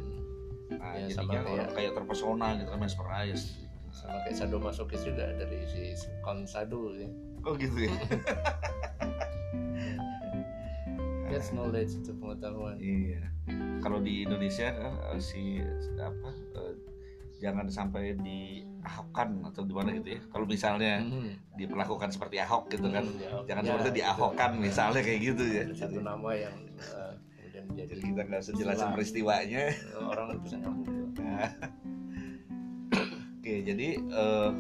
A: Nah ya, jadinya orang kayak terpesona gitu kan mesmerize
B: sama kayak sadomasokis juga dari si konsado ya.
A: Oh gitu ya. (laughs)
B: That's knowledge itu pengetahuan.
A: Iya. Kalau di Indonesia kan eh, si apa uh, jangan sampai diahokkan atau gimana gitu ya. Kalau misalnya mm-hmm. diperlakukan seperti Ahok gitu kan, mm, jangan ya, seperti diahokkan gitu. misalnya kayak gitu ya.
B: Satu nama yang uh, kemudian
A: jadi kita nggak sejelasin peristiwanya.
B: Orang bisa nyambung.
A: Jadi uh,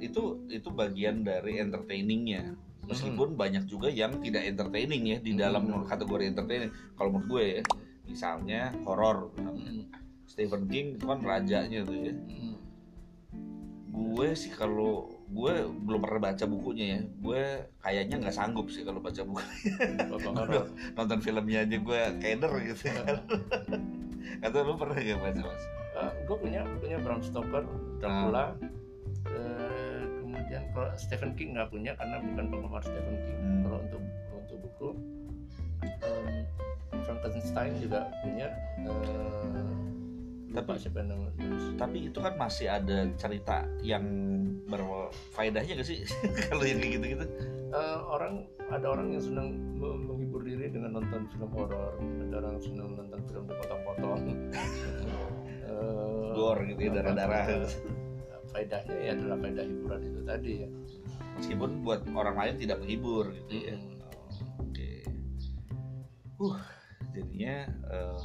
A: itu itu bagian dari entertainingnya. Meskipun hmm. banyak juga yang tidak entertaining ya di dalam hmm. kategori entertaining. Kalau menurut gue ya, misalnya horor, hmm. Stephen King itu kan rajanya tuh ya. Hmm. Gue sih kalau gue belum pernah baca bukunya ya gue kayaknya nggak sanggup sih kalau baca buku (laughs) nonton filmnya aja gue keder gitu kan atau lu pernah gak baca mas
B: gue punya punya Bram Stoker Dracula uh, kemudian kalau Stephen King nggak punya karena bukan penggemar Stephen King. Hmm. kalau untuk untuk buku um, Frankenstein juga punya uh,
A: Tapi-
B: siapa
A: tapi itu kan masih ada cerita yang berfaedahnya gak sih? (laughs) Kalau yang kayak gitu-gitu.
B: Eh, orang ada orang yang senang me- menghibur diri dengan nonton film horor ada orang yang senang nonton film dipotong-potong (laughs)
A: Gore gitu ya, darah-darah.
B: faedahnya ya adalah faedah hiburan itu tadi ya.
A: Meskipun buat orang lain tidak menghibur gitu ya. Oke. Uh jadinya eh,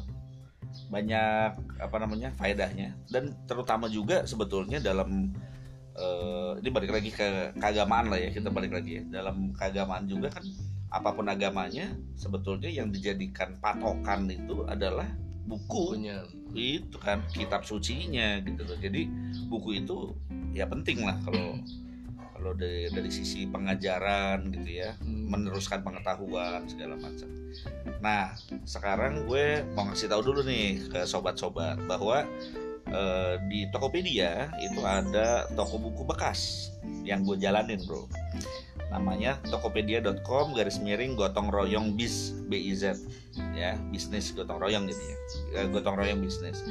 A: banyak apa namanya faedahnya. Dan terutama juga sebetulnya dalam eh, ini balik lagi ke keagamaan lah ya kita balik lagi ya. Dalam keagamaan juga kan apa pun agamanya sebetulnya yang dijadikan patokan itu adalah buku.
B: Punya
A: itu kan kitab sucinya gitu loh. Jadi buku itu ya penting lah kalau kalau dari dari sisi pengajaran gitu ya.
B: Hmm.
A: meneruskan pengetahuan segala macam. Nah sekarang gue mau ngasih tahu dulu nih ke sobat-sobat bahwa eh, di Tokopedia itu ada toko buku bekas yang gue jalanin bro namanya tokopedia.com garis miring gotong royong bis biz ya bisnis gotong royong gitu ya. Eh, gotong royong bisnis.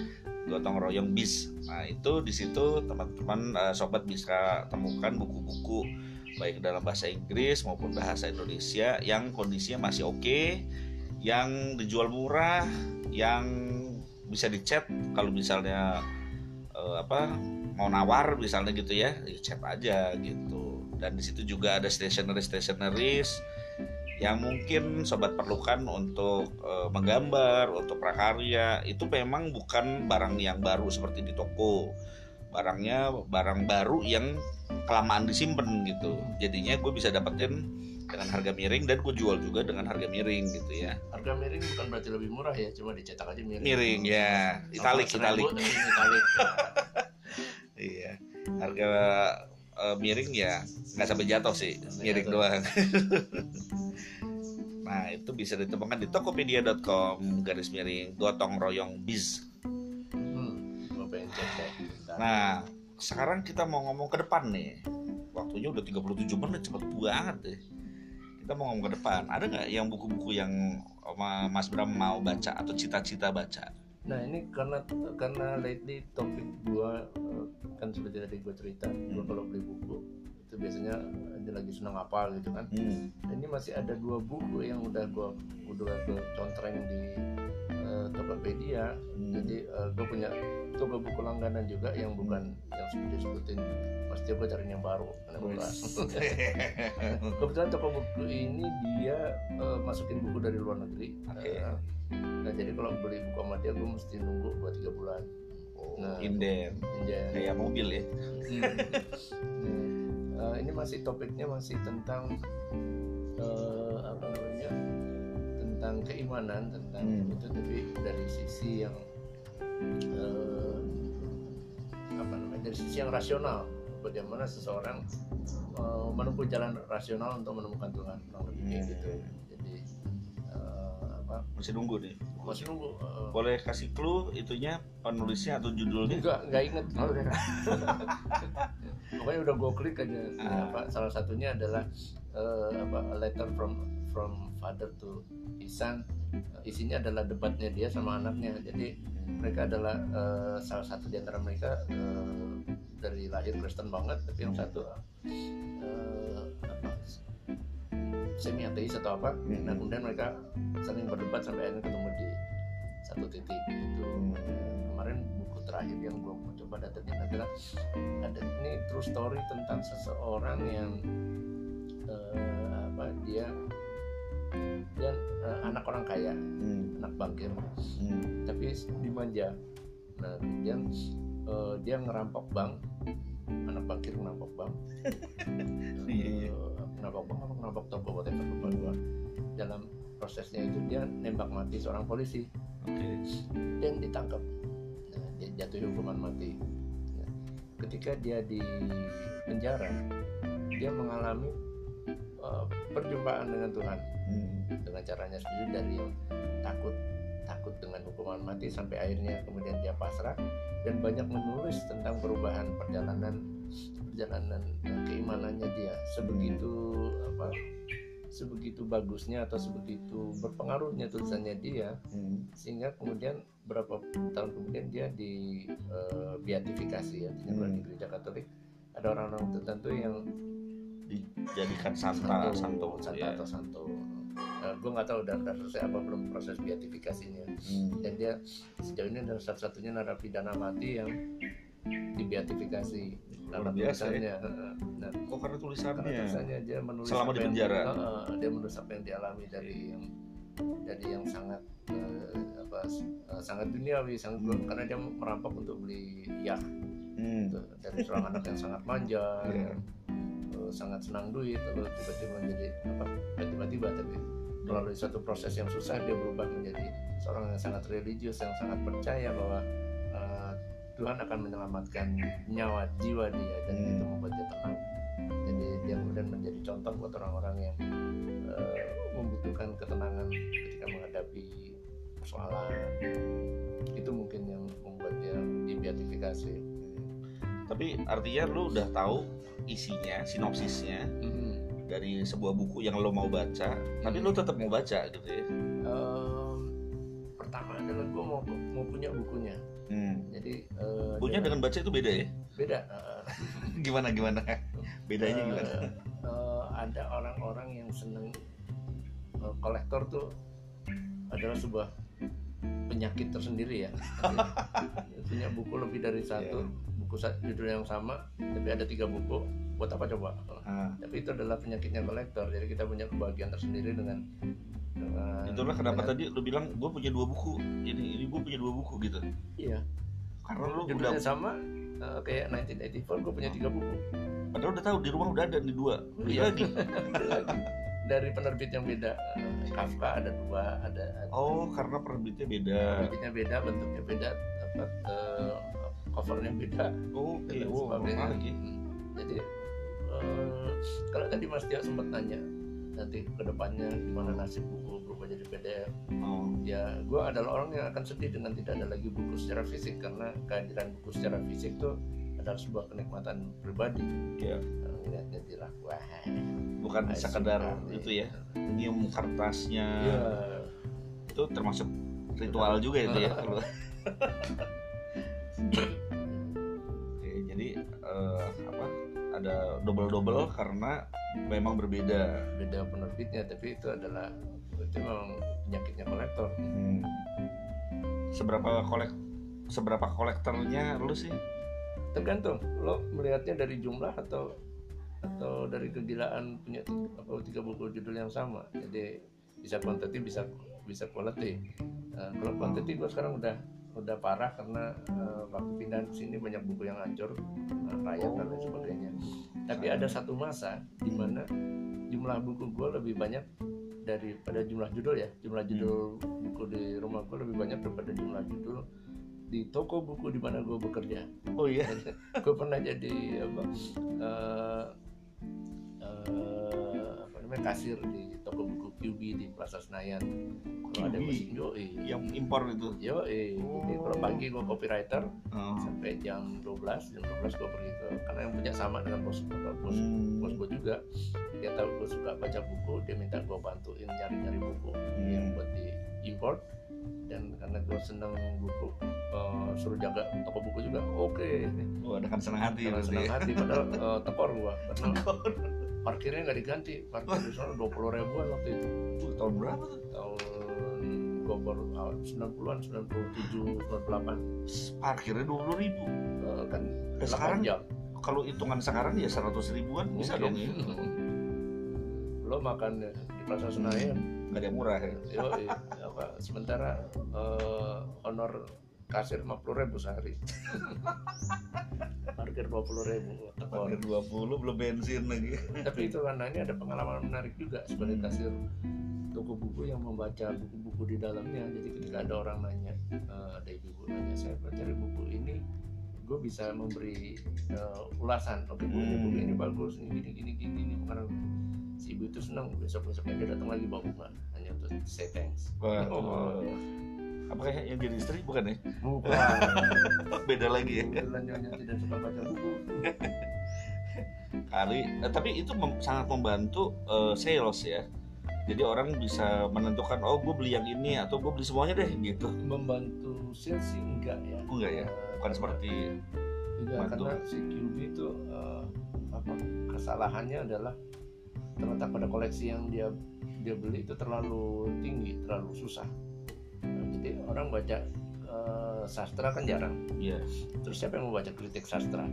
A: Gotong royong bis nah itu di situ teman-teman eh, sobat bisa temukan buku-buku baik dalam bahasa Inggris maupun bahasa Indonesia yang kondisinya masih oke yang dijual murah yang bisa dicat kalau misalnya eh, apa mau nawar misalnya gitu ya ya aja gitu dan di situ juga ada stationery stationeries yang mungkin sobat perlukan untuk eh, menggambar untuk prakarya. Itu memang bukan barang yang baru seperti di toko. Barangnya barang baru yang kelamaan disimpan gitu. Jadinya gue bisa dapetin dengan harga miring dan gue jual juga dengan harga miring gitu ya.
B: Harga miring bukan berarti lebih murah ya cuma dicetak aja miring.
A: Miring ya. Italik italik.
B: italik. (laughs)
A: Iya. Harga eh, miring ya nggak sampai jatuh sih
B: Sampai
A: miring
B: jatuh.
A: doang. (laughs) Nah itu bisa ditemukan di tokopedia.com garis miring gotong royong biz.
B: Hmm,
A: nah sekarang kita mau ngomong ke depan nih. Waktunya udah 37 menit cepet banget deh. Kita mau ngomong ke depan. Ada nggak yang buku-buku yang Ma- Mas Bram mau baca atau cita-cita baca
B: Nah ini karena karena lately topik gua eh, kan seperti tadi gua cerita, gua
A: Hmm.
B: kalau beli buku itu biasanya ini lagi senang apa gitu kan.
A: hmm.
B: Nah, ini masih ada dua buku yang udah gua udah gua contreng di eh, Tokopedia.
A: Hmm.
B: Jadi eh, gua punya toko buku langganan juga yang bukan yang seperti disebutin pasti gua cari yang baru karena kelas. (laughs) Kebetulan toko buku ini dia eh, masukin buku dari luar negeri.
A: Oke.
B: Eh, nah jadi kalau beli buku sama dia gue mesti nunggu 2-3 bulan.
A: Oh,
B: Nah.
A: inden
B: Ya.
A: kayak mobil ya
B: Eh, ini masih topiknya masih tentang eh, apa namanya tentang keimanan tentang
A: Hmm.
B: itu tapi dari sisi yang eh, apa namanya dari sisi yang rasional. Bagaimana seseorang eh, menempuh jalan rasional untuk menemukan Tuhan kurang lebih kayak
A: Hmm.
B: gitu jadi eh, apa?
A: Masih nunggu nih.
B: Masih nunggu eh,
A: boleh kasih clue itunya penulisnya atau judulnya?
B: Enggak enggak inget
A: Oh, (laughs)
B: pokoknya udah gue klik aja.
A: Ah.
B: apa salah satunya adalah eh, apa a letter from from father to his son Eh, isinya adalah debatnya dia sama anaknya jadi mereka adalah eh, salah satu di antara mereka eh, dari lahir Kristen banget tapi yang satu eh, apa semi ateis atau apa
A: Hmm.
B: nah kemudian mereka saling berdebat sampai akhirnya ketemu di satu titik gitu
A: Hmm.
B: kemarin buku terakhir yang gue mau coba datengin adalah ada ini true story tentang seseorang yang eh, apa dia dia eh, anak orang kaya.
A: Hmm,
B: anak bankir
A: hmm,
B: tapi dimanja nah kemudian eh, dia ngerampok bank. Anak bankir ngerampok bank. (laughs)
A: Iya, iya.
B: Eh, ngerampok bank apa? Ngerampok toko whatever lupa gua. Dalam prosesnya itu dia nembak mati seorang polisi.
A: Oke.
B: Dan ditangkap. Nah, dia jatuh hukuman mati. Nah, ketika dia di penjara dia mengalami uh, perjumpaan dengan Tuhan dengan caranya sendiri dari yang takut takut dengan hukuman mati sampai akhirnya kemudian dia pasrah dan banyak menulis tentang perubahan perjalanan perjalanan uh, keimanannya dia sebegitu apa sebegitu bagusnya atau sebegitu berpengaruhnya tulisannya dia
A: Hmm.
B: sehingga kemudian berapa tahun kemudian dia di eh, beatifikasi ya artinya kalau di
A: Hmm.
B: gereja Katolik ada orang-orang tertentu yang
A: dijadikan santa santo,
B: santa
A: ya.
B: atau santo gue nggak tahu udah, udah selesai apa belum proses beatifikasinya
A: Hmm.
B: dan dia sejauh ini adalah satu-satunya narapidana mati yang dibeatifikasi
A: biasa ya.
B: tulisannya Heeh. nah,
A: Oh karena tulisannya.
B: karena tulisannya dia menulis
A: Selama di
B: yang-
A: penjara.
B: Heeh, dia menulis apa yang dialami dari yang dari yang sangat eh, apa eh, sangat duniawi sangat
A: Hmm.
B: karena dia merampok untuk beli yacht
A: Hmm.
B: gitu. dari seorang anak yang sangat manja eh, sangat senang duit lalu tiba-tiba menjadi apa bukan tiba-tiba tapi melalui satu proses yang susah dia berubah menjadi seorang yang sangat religius yang sangat percaya bahwa eh, Tuhan akan menyelamatkan nyawa jiwa dia dan
A: Hmm.
B: itu membuat dia tenang. Jadi dia kemudian menjadi contoh buat orang-orang yang eh, membutuhkan ketenangan ketika menghadapi persoalan. Itu mungkin yang membuat dia dibeatifikasi.
A: Tapi artinya lu udah tahu isinya, sinopsisnya
B: Mhm.
A: dari sebuah buku yang lo mau baca, tapi lu tetap mau baca gitu ya.
B: Em, pertama adalah gue mau mau punya bukunya
A: Hmm.
B: jadi eh,
A: Bukunya
B: dengan-
A: dengan baca itu beda ya?
B: beda (laughs) eh,
A: Gimana gimana? Bedanya
B: eh,
A: gimana?
B: eh, ada orang-orang yang seneng eh, kolektor tuh adalah sebuah penyakit tersendiri ya (laughs) punya buku lebih dari satu buku sa- judul yang sama tapi ada tiga buku buat apa coba
A: Ah,
B: tapi itu adalah penyakitnya kolektor jadi kita punya kebahagiaan tersendiri dengan dengan
A: itulah kenapa
B: dengan-
A: tadi lu bilang gue punya dua buku. Ini ini gue punya dua buku gitu.
B: iya
A: Karena lu
B: judulnya
A: udah
B: sama eh, kayak 1984 gue punya tiga buku
A: padahal udah tahu di rumah udah ada di dua. Beli
B: Iya.
A: lagi. (laughs)
B: dari penerbit yang beda Eh, Kafka ada dua ada,
A: Oh, karena penerbitnya beda.
B: penerbitnya beda bentuknya beda apa eh, covernya beda dan lain
A: wow,
B: sebagainya.
A: menarik ya.
B: Hmm. jadi eh, kalau tadi Mas Tio sempat nanya nanti ke depannya gimana nasib buku berubah jadi PDF
A: Oh,
B: ya gue adalah orang yang akan sedih dengan tidak ada lagi buku secara fisik karena kehadiran buku secara fisik itu adalah sebuah kenikmatan pribadi
A: Iya.
B: Kalau ngeliatnya dirah wah
A: bukan
B: asik
A: sekedar
B: sekali.
A: itu ya, nyium kertasnya.
B: Iya.
A: Itu termasuk ritual juga itu ya. (laughs) eh, apa? Ada double-double karena memang berbeda.
B: beda penerbitnya tapi itu adalah itu memang penyakitnya kolektor
A: Hmm. Seberapa kolek seberapa kolektornya lu sih?
B: tergantung lo melihatnya dari jumlah atau atau dari kegilaan punya apa tiga buku judul yang sama jadi bisa quantity bisa bisa quality Nah, kalau quantity gue sekarang udah udah parah karena eh, waktu pindah ke sini banyak buku yang hancur eh, rakyat dan lain sebagainya. Tapi ada satu masa di mana jumlah buku gue lebih banyak daripada jumlah judul ya. Jumlah judul buku di rumah gue lebih banyak daripada jumlah judul di toko buku di mana gue bekerja.
A: Oh iya.
B: gue pernah jadi apa eh, eh, apa namanya kasir di toko buku QB di Plaza Senayan kalau ada mesin yo
A: Yang impor itu.
B: yo jadi kalau pagi gue copywriter
A: Oh.
B: sampai jam 12 jam 12 gue pergi ke karena yang punya sama dengan bos bos
A: Hmm.
B: bos gue juga dia tahu gue suka baca buku dia minta gue bantuin nyari-nyari buku yang
A: Hmm.
B: buat di import dan karena gue seneng buku eh, suruh jaga toko buku juga oke
A: Oh, ada kan senang hati
B: karena senang
A: ya.
B: hati padahal eh, tekor gua (laughs) karena parkirnya nggak diganti parkir di sana dua puluh ribuan waktu itu
A: Tuh, tahun berapa tuh?
B: tahun gua baru awal 90-an 97 98
A: Parkirnya dua puluh ribu.
B: Eh, kan
A: Eh, sekarang
B: 8 jam
A: Kalau hitungan sekarang ya seratus ribuan bisa dong ya. (laughs)
B: lo makan di Plaza Senayan
A: Gak ada yang murah ya.
B: yo apa sementara eh, honor kasir 50 ribu sehari. (laughs) Parkir 20 ribu
A: Parkir dua puluh belum bensin lagi.
B: tapi itu karena ini ada pengalaman menarik juga sebagai
A: Hmm.
B: kasir. Toko buku yang membaca buku-buku di dalamnya. Jadi ketika ada orang nanya eh, ada ibu nanya saya mencari buku ini gue bisa memberi eh, ulasan. Oke bu ini
A: Hmm.
B: buku ini bagus ini gini gini gini gini karena si ibu itu senang besok besoknya dia datang lagi bawa bunga hanya untuk say thanks.
A: Wah,
B: Oh.
A: Apa ya yang jadi istri bukan ya?
B: bukan (laughs)
A: Beda lagi ya.
B: nyonya tidak suka baca buku
A: Kali, eh, tapi itu mem- sangat membantu eh, sales ya. jadi orang bisa menentukan oh gue beli yang ini atau gue beli semuanya deh gitu
B: membantu sales sih enggak ya
A: enggak ya? Bukan seperti
B: enggak
A: bantu.
B: karena si QB itu eh, apa kesalahannya adalah terletak pada koleksi yang dia dia beli itu terlalu tinggi terlalu susah Orang baca eh, sastra kan jarang.
A: Ya
B: terus siapa yang mau baca kritik sastra?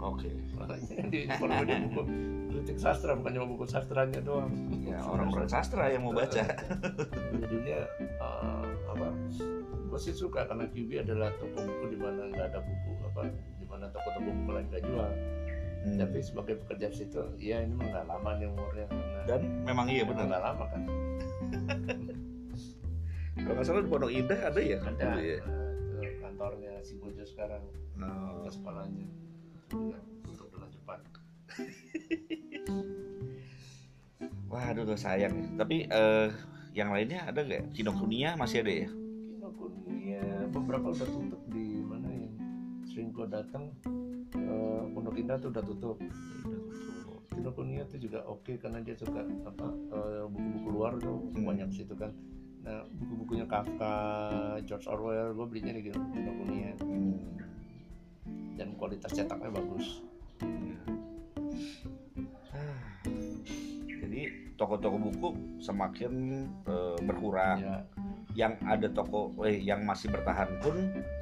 A: Oke.
B: Makanya di kalau buku kritik sastra bukan cuma buku sastranya doang.
A: Ya orang-orang sastra yang mau baca. (laughs)
B: Jadinya eh, apa gue sih suka karena QB adalah toko buku di mana nggak ada buku apa di mana toko-toko buku lain nggak jual.
A: Hmm.
B: tapi sebagai pekerja situ ya ini mah nggak lama nih umurnya karena
A: dan memang iya benar.
B: nggak lama kan (laughs)
A: kalau nggak salah di Pondok Indah ada ya?
B: Ada.
A: Dulu ya?
B: Kantornya si Bojo sekarang.
A: Nah,
B: atas kepalanya Ya, tutup dengan cepat (laughs)
A: waduh tuh sayang ya. tapi eh, yang lainnya ada nggak? Kinokuniya masih ada ya?
B: Kinokuniya beberapa udah tutup di mana yang sering gua datang eh, Pondok Indah tuh udah tutup. Kinokuniya tuh juga oke karena dia suka apa eh, buku-buku luar tuh
A: Hmm.
B: banyak situ kan nah buku-bukunya Kafka George Orwell gue belinya di Kinokuniya
A: Hmm.
B: dan kualitas cetaknya bagus
A: Ah. Jadi toko-toko buku semakin eh, berkurang.
B: ya
A: Yang ada toko, eh, yang masih bertahan pun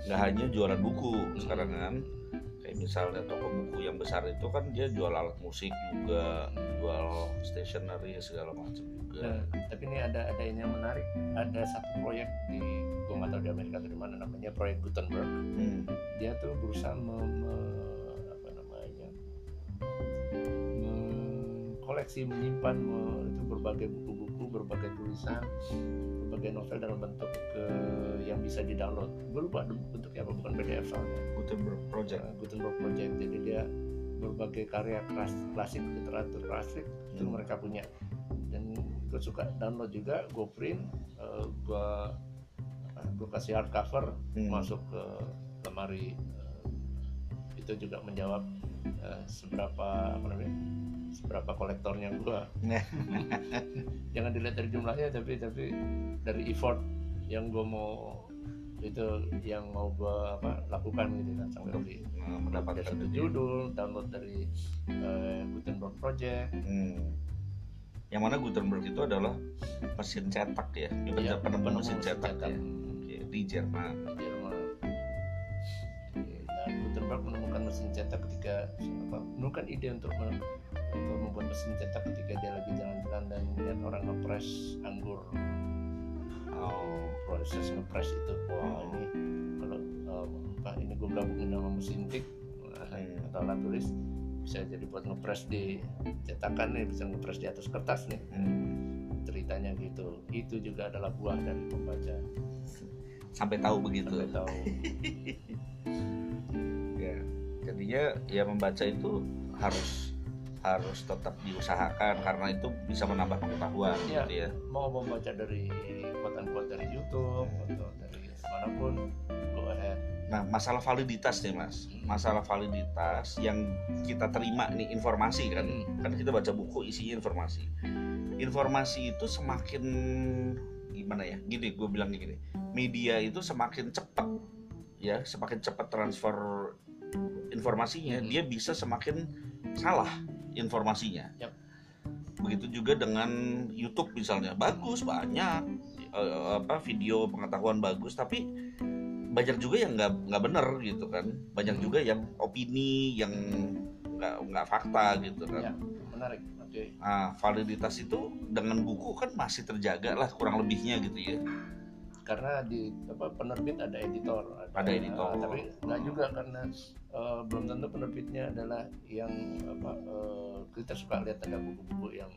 A: nggak hanya jualan buku sekarang kan. Misalnya toko buku yang besar itu kan dia jual alat musik juga, jual stationery segala macam juga.
B: Nah, tapi ini ada ada ini yang menarik. Ada satu proyek di gue nggak tahu di Amerika atau di mana namanya proyek Gutenberg.
A: Hmm.
B: Dia tuh berusaha mem, me- apa namanya koleksi menyimpan me- itu berbagai buku-buku, berbagai tulisan, berbagai novel dalam bentuk ke, yang bisa di-download. Gue lupa bentuknya apa, bukan PDF soalnya.
A: Gutenberg Project.
B: Uh, Gutenberg Project. Jadi dia berbagai karya klas, klasik literatur klasik itu
A: Hmm.
B: mereka punya dan gue suka download juga gue print uh, gue gue kasih hardcover
A: Hmm.
B: masuk ke lemari uh, itu juga menjawab uh, seberapa apa namanya seberapa kolektornya gue
A: Nah. (laughs)
B: jangan dilihat dari jumlahnya tapi tapi dari effort yang gue mau itu yang mau gue apa lakukan gitu kan sampai
A: Nah, mendapatkan
B: satu judul download dari eh, Gutenberg Project
A: Hmm. Yang mana Gutenberg itu adalah mesin cetak ya,
B: Iya,
A: penemu
B: penemu
A: mesin
B: mesin
A: cetak,
B: cetak.
A: ya. Oke, di Jerman.
B: Jerman Oke, dan Gutenberg menemukan mesin cetak ketika apa, menemukan ide untuk, me- untuk membuat mesin cetak ketika dia lagi jalan-jalan dan melihat orang ngepres anggur
A: Oh,
B: proses ngepres itu wah ini kalau apa ini gue gabungin sama mesin tik
A: Hmm.
B: atau alat tulis bisa jadi buat ngepres di cetakan nih bisa ngepres di atas kertas nih
A: hmm.
B: ceritanya gitu itu juga adalah buah dari pembaca
A: sampai tahu begitu.
B: sampai tahu (laughs)
A: jadinya ya membaca itu harus harus tetap diusahakan karena itu bisa menambah pengetahuan
B: Iya.
A: gitu ya.
B: mau membaca dari quote dari YouTube atau dari mana pun go ahead
A: Nah, masalah validitas nih Mas. Masalah validitas yang kita terima nih informasi kan.
B: Hmm.
A: Kan kita baca buku isinya informasi. Informasi itu semakin gimana ya? Gini, gue bilang gini. Media itu semakin cepat ya, semakin cepat transfer informasinya,
B: Hmm.
A: dia bisa semakin salah informasinya.
B: Yap.
A: Begitu juga dengan YouTube misalnya, bagus banyak eh, apa video pengetahuan bagus, tapi banyak juga yang nggak nggak bener gitu kan, banyak
B: Hmm.
A: juga yang opini yang nggak nggak fakta gitu kan.
B: Ya. menarik oke
A: Nah, validitas itu dengan buku kan masih terjaga lah kurang lebihnya gitu ya.
B: Karena di apa penerbit ada editor
A: Ada editor.
B: tapi nggak juga karena eh, belum tentu penerbitnya adalah yang apa eh, kita suka lihat ada buku-buku yang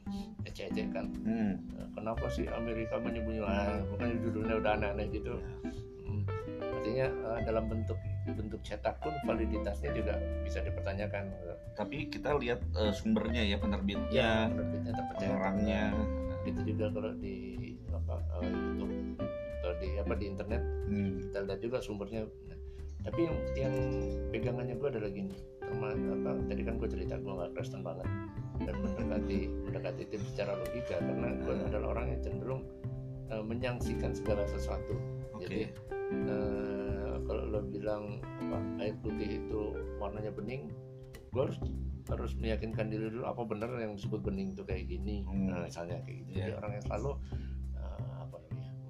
B: eceh-eceh kan
A: Hmm.
B: Eh, kenapa sih Amerika menyembunyi ah, bukan judulnya udah aneh-aneh gitu Hmm. artinya eh, dalam bentuk bentuk cetak pun validitasnya juga bisa dipertanyakan
A: Tapi kita lihat eh, sumbernya ya penerbitnya,
B: ya penerbitnya terpercaya
A: orangnya.
B: gitu juga kalau di apa eh, YouTube di apa di internet
A: Hmm.
B: kita lihat juga sumbernya Nah, tapi yang, yang pegangannya gue adalah gini terma, apa tadi kan gue cerita gue nggak Kristen banget dan mendekati mendekati tim secara logika karena gue
A: Hmm.
B: adalah orang yang cenderung uh, menyangsikan segala sesuatu
A: Oke.
B: jadi uh, kalau lo bilang apa, air putih itu warnanya bening gue harus harus meyakinkan diri dulu apa benar yang disebut bening itu kayak gini
A: Hmm.
B: nah, misalnya kayak gitu jadi
A: Iya.
B: orang yang selalu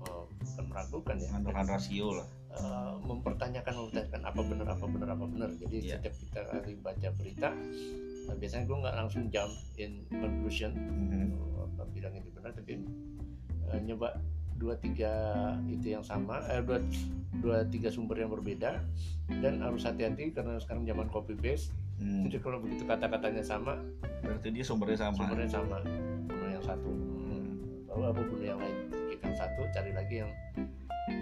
B: uh, bukan meragukan ya
A: mengandalkan rasio lah.
B: uh, mempertanyakan mempertanyakan apa benar apa benar apa benar. Jadi
A: Iya.
B: setiap kita kali baca berita uh, biasanya gue nggak langsung jump in conclusion
A: Mhm.
B: uh, apa bilang ini benar tapi uh, nyoba dua tiga itu yang sama eh, dua dua tiga sumber yang berbeda. Dan harus hati-hati karena sekarang zaman copy paste.
A: Hmm.
B: jadi kalau begitu kata-katanya sama
A: berarti dia sumbernya sama.
B: sumbernya sama bunuh yang satu. Lalu apa bunuh yang lain ikan satu cari lagi yang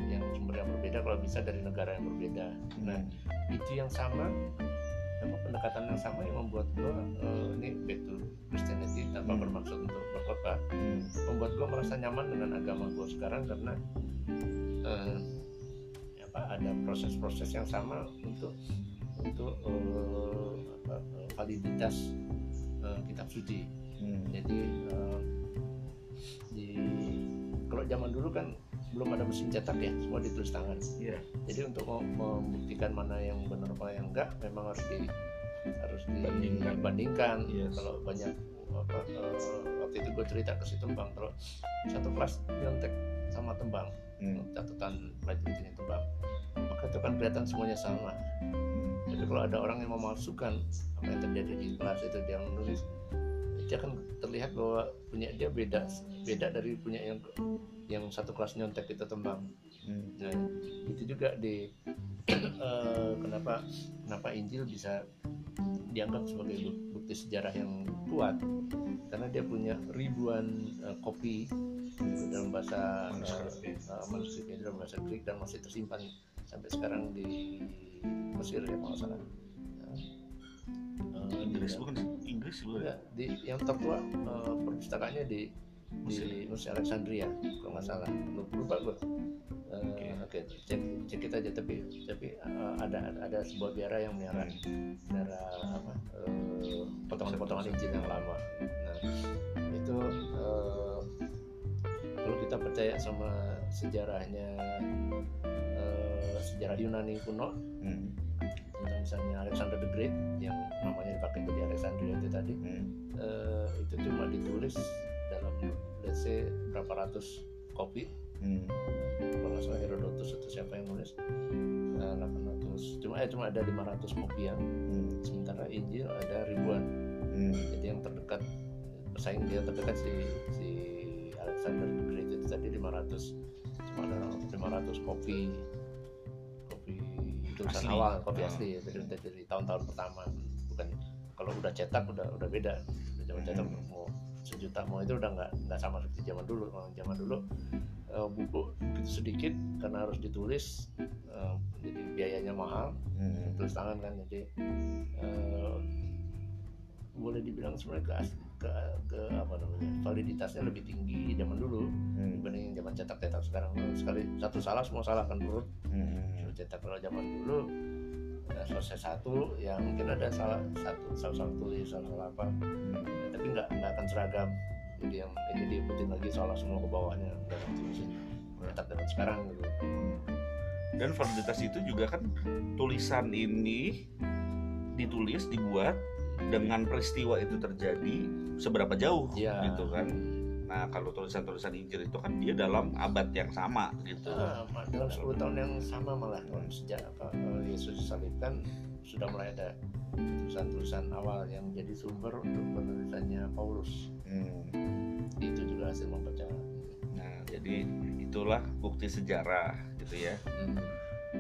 B: yang sumber yang berbeda kalau bisa dari negara yang berbeda nah
A: Hmm.
B: itu yang sama sama pendekatan yang sama yang membuat gua eh, ini back to Christianity tanpa
A: Hmm.
B: bermaksud untuk berkhotbah
A: Hmm.
B: membuat gua merasa nyaman dengan agama gua sekarang karena eh, apa ada proses-proses yang sama untuk untuk eh, apa, eh, validitas eh, kitab suci
A: Hmm.
B: jadi di kalau zaman dulu kan belum ada mesin cetak ya semua ditulis tangan
A: Iya.
B: jadi untuk mau membuktikan mana yang benar mana yang enggak memang harus di harus
A: Bandingkan.
B: dibandingkan
A: Yes.
B: kalau banyak apa, eh, waktu itu gue cerita ke si tembang kalau satu kelas nyontek sama tembang
A: Hmm.
B: catatan pelajaran tembang maka itu kan kelihatan semuanya sama
A: Hmm.
B: jadi kalau ada orang yang memalsukan apa yang terjadi di kelas itu dia menulis dia akan terlihat bahwa punya dia beda beda dari punya yang yang satu kelas nyontek itu tembang.
A: Hmm.
B: Nah, itu juga di (clears throat) eh, kenapa kenapa Injil bisa dianggap sebagai bu- bukti sejarah yang kuat karena dia punya ribuan eh, kopi dalam bahasa
A: Manuskrip.
B: manuskripnya dalam bahasa Greek dan masih tersimpan sampai sekarang di Mesir ya kalau salah. Eh,
A: Inggris bukan Inggris bukan
B: Enggak, di yang tertua eh, perpustakaannya di di Mesir Alexandria kalau nggak salah. Lupa, gue Eh, oke cek cek kita aja tapi tapi eh, ada ada sebuah biara yang melihara melihara apa eh, potongan-potongan Injil yang lama. Nah itu eh, kalau kita percaya sama sejarahnya eh, sejarah Yunani kuno.
A: Hmm.
B: Tentang misalnya Alexander the Great yang namanya dipakai jadi Alexandria itu tadi
A: Hmm.
B: eh, itu cuma ditulis dalam let's say berapa ratus kopi
A: Hmm.
B: kalau nggak salah Herodotus atau siapa yang nulis eh, 800 cuma eh cuma ada 500 kopi yang
A: Hmm.
B: sementara Injil ada ribuan
A: Hmm.
B: jadi yang terdekat pesaing dia terdekat si si Alexander the Great itu tadi 500 cuma ada 500 kopi kopi tulisan
A: Asli.
B: awal kopi
A: Ah.
B: asli ya dari, dari tahun-tahun pertama bukan kalau udah cetak udah udah beda zaman cetak
A: Hmm.
B: mau sejuta mau itu udah nggak nggak sama seperti zaman dulu Kalau zaman dulu eh, buku sedikit karena harus ditulis eh, jadi biayanya mahal
A: Hmm.
B: tulis tangan kan jadi eh, boleh dibilang sebenarnya ke, as- ke, ke apa namanya validitasnya lebih tinggi zaman dulu
A: Hmm.
B: dibanding zaman cetak-cetak sekarang sekali satu salah semua salah kan menurut
A: Hmm.
B: cetak kalau zaman dulu nah, selesai satu ya mungkin ada salah satu salah salah tulis salah salah apa
A: Hmm.
B: Ya, tapi nggak nggak akan seragam jadi yang ini diikutin lagi salah semua ke bawahnya nggak cetak zaman sekarang gitu
A: Dan validitas itu juga kan tulisan ini ditulis dibuat dengan peristiwa itu terjadi seberapa jauh
B: Iya.
A: gitu kan. Nah, kalau tulisan-tulisan Injil itu kan dia dalam abad yang sama gitu.
B: Ah, dalam 10 tahun yang sama malah tahun sejak apa Yesus disalibkan sudah mulai ada tulisan-tulisan awal yang jadi sumber untuk penulisannya Paulus
A: Hmm.
B: itu juga hasil membaca
A: Nah, jadi itulah bukti sejarah gitu ya.
B: Hmm.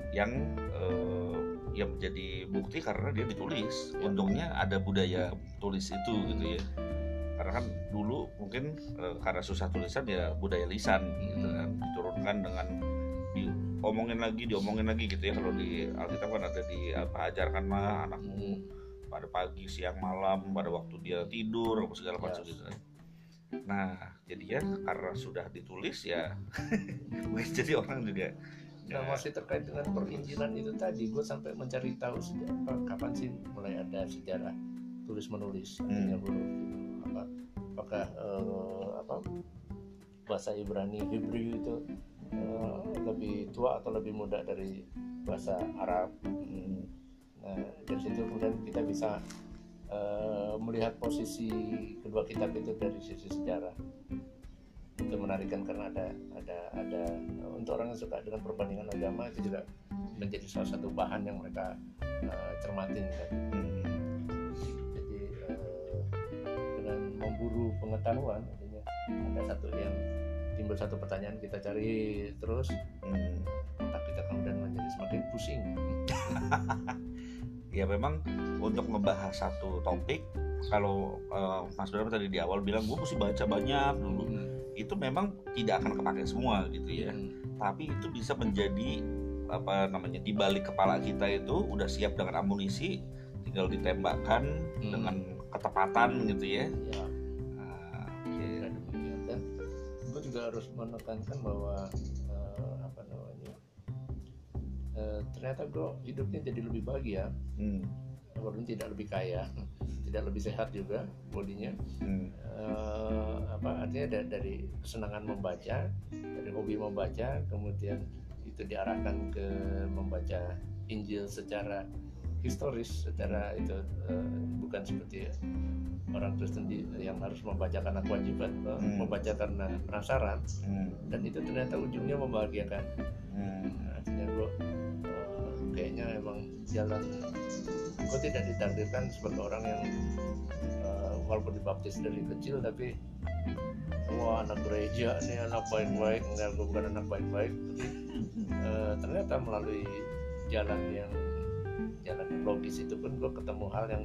A: Yang eh, yang menjadi bukti karena dia ditulis.
B: Ya.
A: Untungnya ada budaya tulis itu gitu ya. Karena kan dulu mungkin eh, karena susah tulisan ya budaya lisan gitu
B: Hmm.
A: kan diturunkan dengan diomongin lagi, diomongin lagi gitu ya. Kalau di Alkitab kan ada di apa ajarkan mah anakmu
B: Hmm.
A: pada pagi, siang, malam, pada waktu dia tidur, apa segala macam
B: Yes.
A: gitu kan. Nah, jadi ya karena sudah ditulis ya, (laughs) jadi orang juga
B: Nah
A: ya,
B: masih terkait dengan perinjilan itu tadi gue sampai mencari tahu sejak apa, kapan sih mulai ada sejarah tulis menulis artinya
A: Hmm.
B: huruf apakah uh, apa bahasa Ibrani Hebrew itu uh, lebih tua atau lebih muda dari bahasa Arab hmm. nah dari situ kemudian kita bisa uh, melihat posisi kedua kitab itu dari sisi sejarah itu menarik kan karena ada ada ada untuk orang yang suka dengan perbandingan agama itu juga menjadi salah satu bahan yang mereka uh, cermatin kan. Hmm. Jadi uh, dengan memburu pengetahuan artinya ada satu yang timbul satu pertanyaan kita cari terus hmm. otak kita kemudian menjadi semakin pusing. (laughs)
A: ya memang untuk membahas satu topik kalau uh, Mas Bram tadi di awal bilang gue mesti baca banyak dulu hmm. Itu memang tidak akan kepake semua gitu ya hmm. tapi itu bisa menjadi apa namanya di balik kepala kita itu udah siap dengan amunisi tinggal ditembakkan hmm. dengan ketepatan gitu ya, ya.
B: Nah, okay. dan gue juga harus menekankan bahwa uh, apa namanya uh, ternyata gue hidupnya jadi lebih bahagia hmm. Walaupun tidak lebih kaya tidak lebih sehat juga bodinya hmm. uh, apa artinya dari kesenangan membaca dari hobi membaca kemudian itu diarahkan ke membaca Injil secara historis secara itu uh, bukan seperti orang Kristen di, yang harus membaca karena kewajiban hmm. membaca karena penasaran hmm. dan itu ternyata ujungnya membahagiakan hmm. Kayaknya emang jalan. Gue tidak ditakdirkan sebagai orang yang uh, walaupun dibaptis dari kecil tapi wah anak gereja nih anak baik-baik. Enggak gue bukan anak baik-baik. Tapi uh, ternyata melalui jalan yang jalan yang logis itu pun gue ketemu hal yang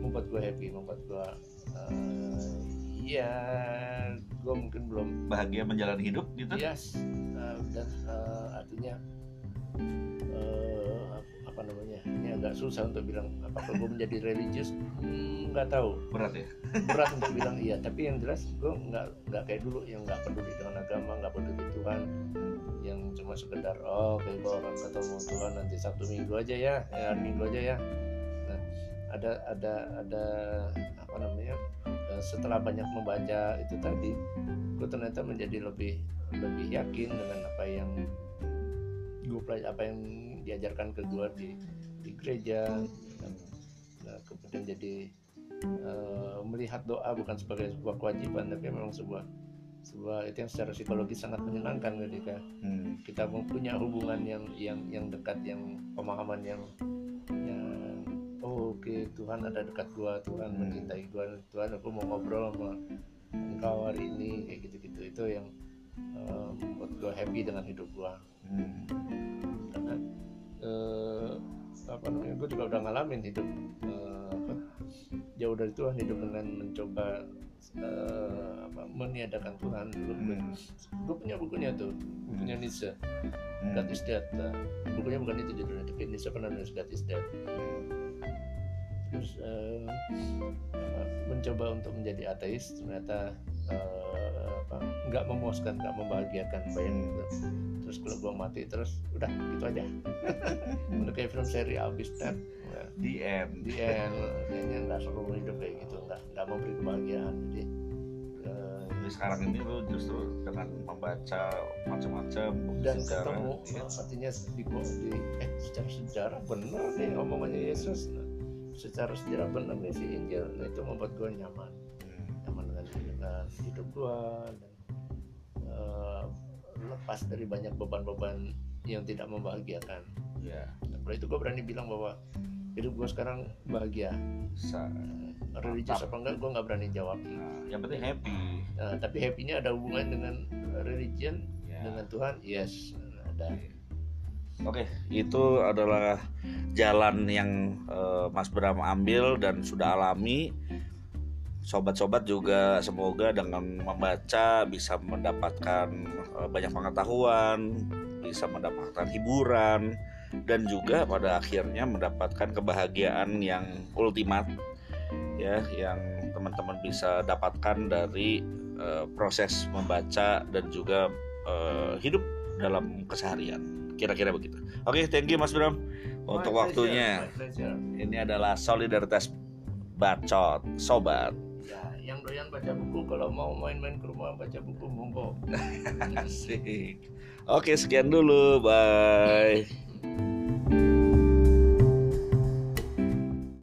B: membuat gue happy membuat gue uh, ya gue mungkin belum
A: bahagia menjalani hidup gitu?
B: Yes uh, dan uh, artinya agak susah untuk bilang apakah gue menjadi religius? Hmm, nggak hmm, tahu.
A: Berat ya?
B: Berat untuk bilang iya tapi yang jelas gue nggak nggak kayak dulu yang nggak peduli dengan agama nggak peduli Tuhan. Yang cuma sekedar oh kayak gue orang ketemu Tuhan nanti Sabtu Minggu aja ya ya Minggu aja ya. Nah ada ada ada apa namanya eh, setelah banyak membaca itu tadi gue ternyata menjadi lebih lebih yakin dengan apa yang gue pelajari apa yang diajarkan ke gue di di gereja nah, kemudian jadi uh, melihat doa bukan sebagai sebuah kewajiban tapi memang sebuah sebuah itu yang secara psikologis sangat menyenangkan ketika hmm. kita mempunyai hubungan yang yang yang dekat yang pemahaman yang yang oh, oke okay, Tuhan ada dekat gua Tuhan hmm. mencintai gua Tuhan aku mau ngobrol sama engkau hari ini kayak gitu-gitu itu yang uh, membuat gua happy dengan hidup gua hmm. karena uh, apa namanya gue juga udah ngalamin hidup uh, jauh dari Tuhan hidup dengan mencoba uh, apa, meniadakan Tuhan dulu hmm. gue punya bukunya tuh bukunya hmm. Nietzsche hmm. God is dead uh, bukunya bukan itu judulnya tapi Nietzsche pernah nulis God is dead terus uh, mencoba untuk menjadi ateis ternyata uh, apa nggak memuaskan nggak membahagiakan bayang gitu. Terus kalau gue mati terus udah gitu aja. (laughs) Udah kayak film seri abis dan
A: di end.
B: Di end. Kayaknya nggak seru hidup kayak gitu. Nggak nggak memberi kebahagiaan. Jadi
A: uh, jadi sekarang ini lo justru dengan membaca macam-macam
B: dan sejarah, ketemu ya. artinya di, di eh secara sejarah benar nih omongannya Yesus. Nah, secara sejarah benar nih si Injil. Nah, itu membuat gue nyaman. Hmm. nyaman dengan, dengan hidup gue dan uh, lepas dari banyak beban-beban yang tidak membahagiakan. Ya. Yeah. itu gue berani bilang bahwa hidup gue sekarang bahagia Sa religius apa enggak gue nggak berani jawab
A: nah, yang penting happy
B: nah, tapi happynya ada hubungan dengan religion yeah. dengan Tuhan yes ada
A: Oke, itu adalah jalan yang uh, Mas Bram ambil dan sudah alami. Sobat-sobat juga semoga dengan membaca bisa mendapatkan uh, banyak pengetahuan, bisa mendapatkan hiburan, dan juga pada akhirnya mendapatkan kebahagiaan yang ultimat ya yang teman-teman bisa dapatkan dari uh, proses membaca dan juga uh, hidup dalam keseharian. Kira-kira begitu. Oke okay, thank you Mas Bram untuk waktunya. ini adalah solidaritas bacot sobat
B: doyan baca buku kalau mau main-main ke rumah baca buku monggo (laughs)
A: Asik. Oke, sekian dulu. Bye. (laughs)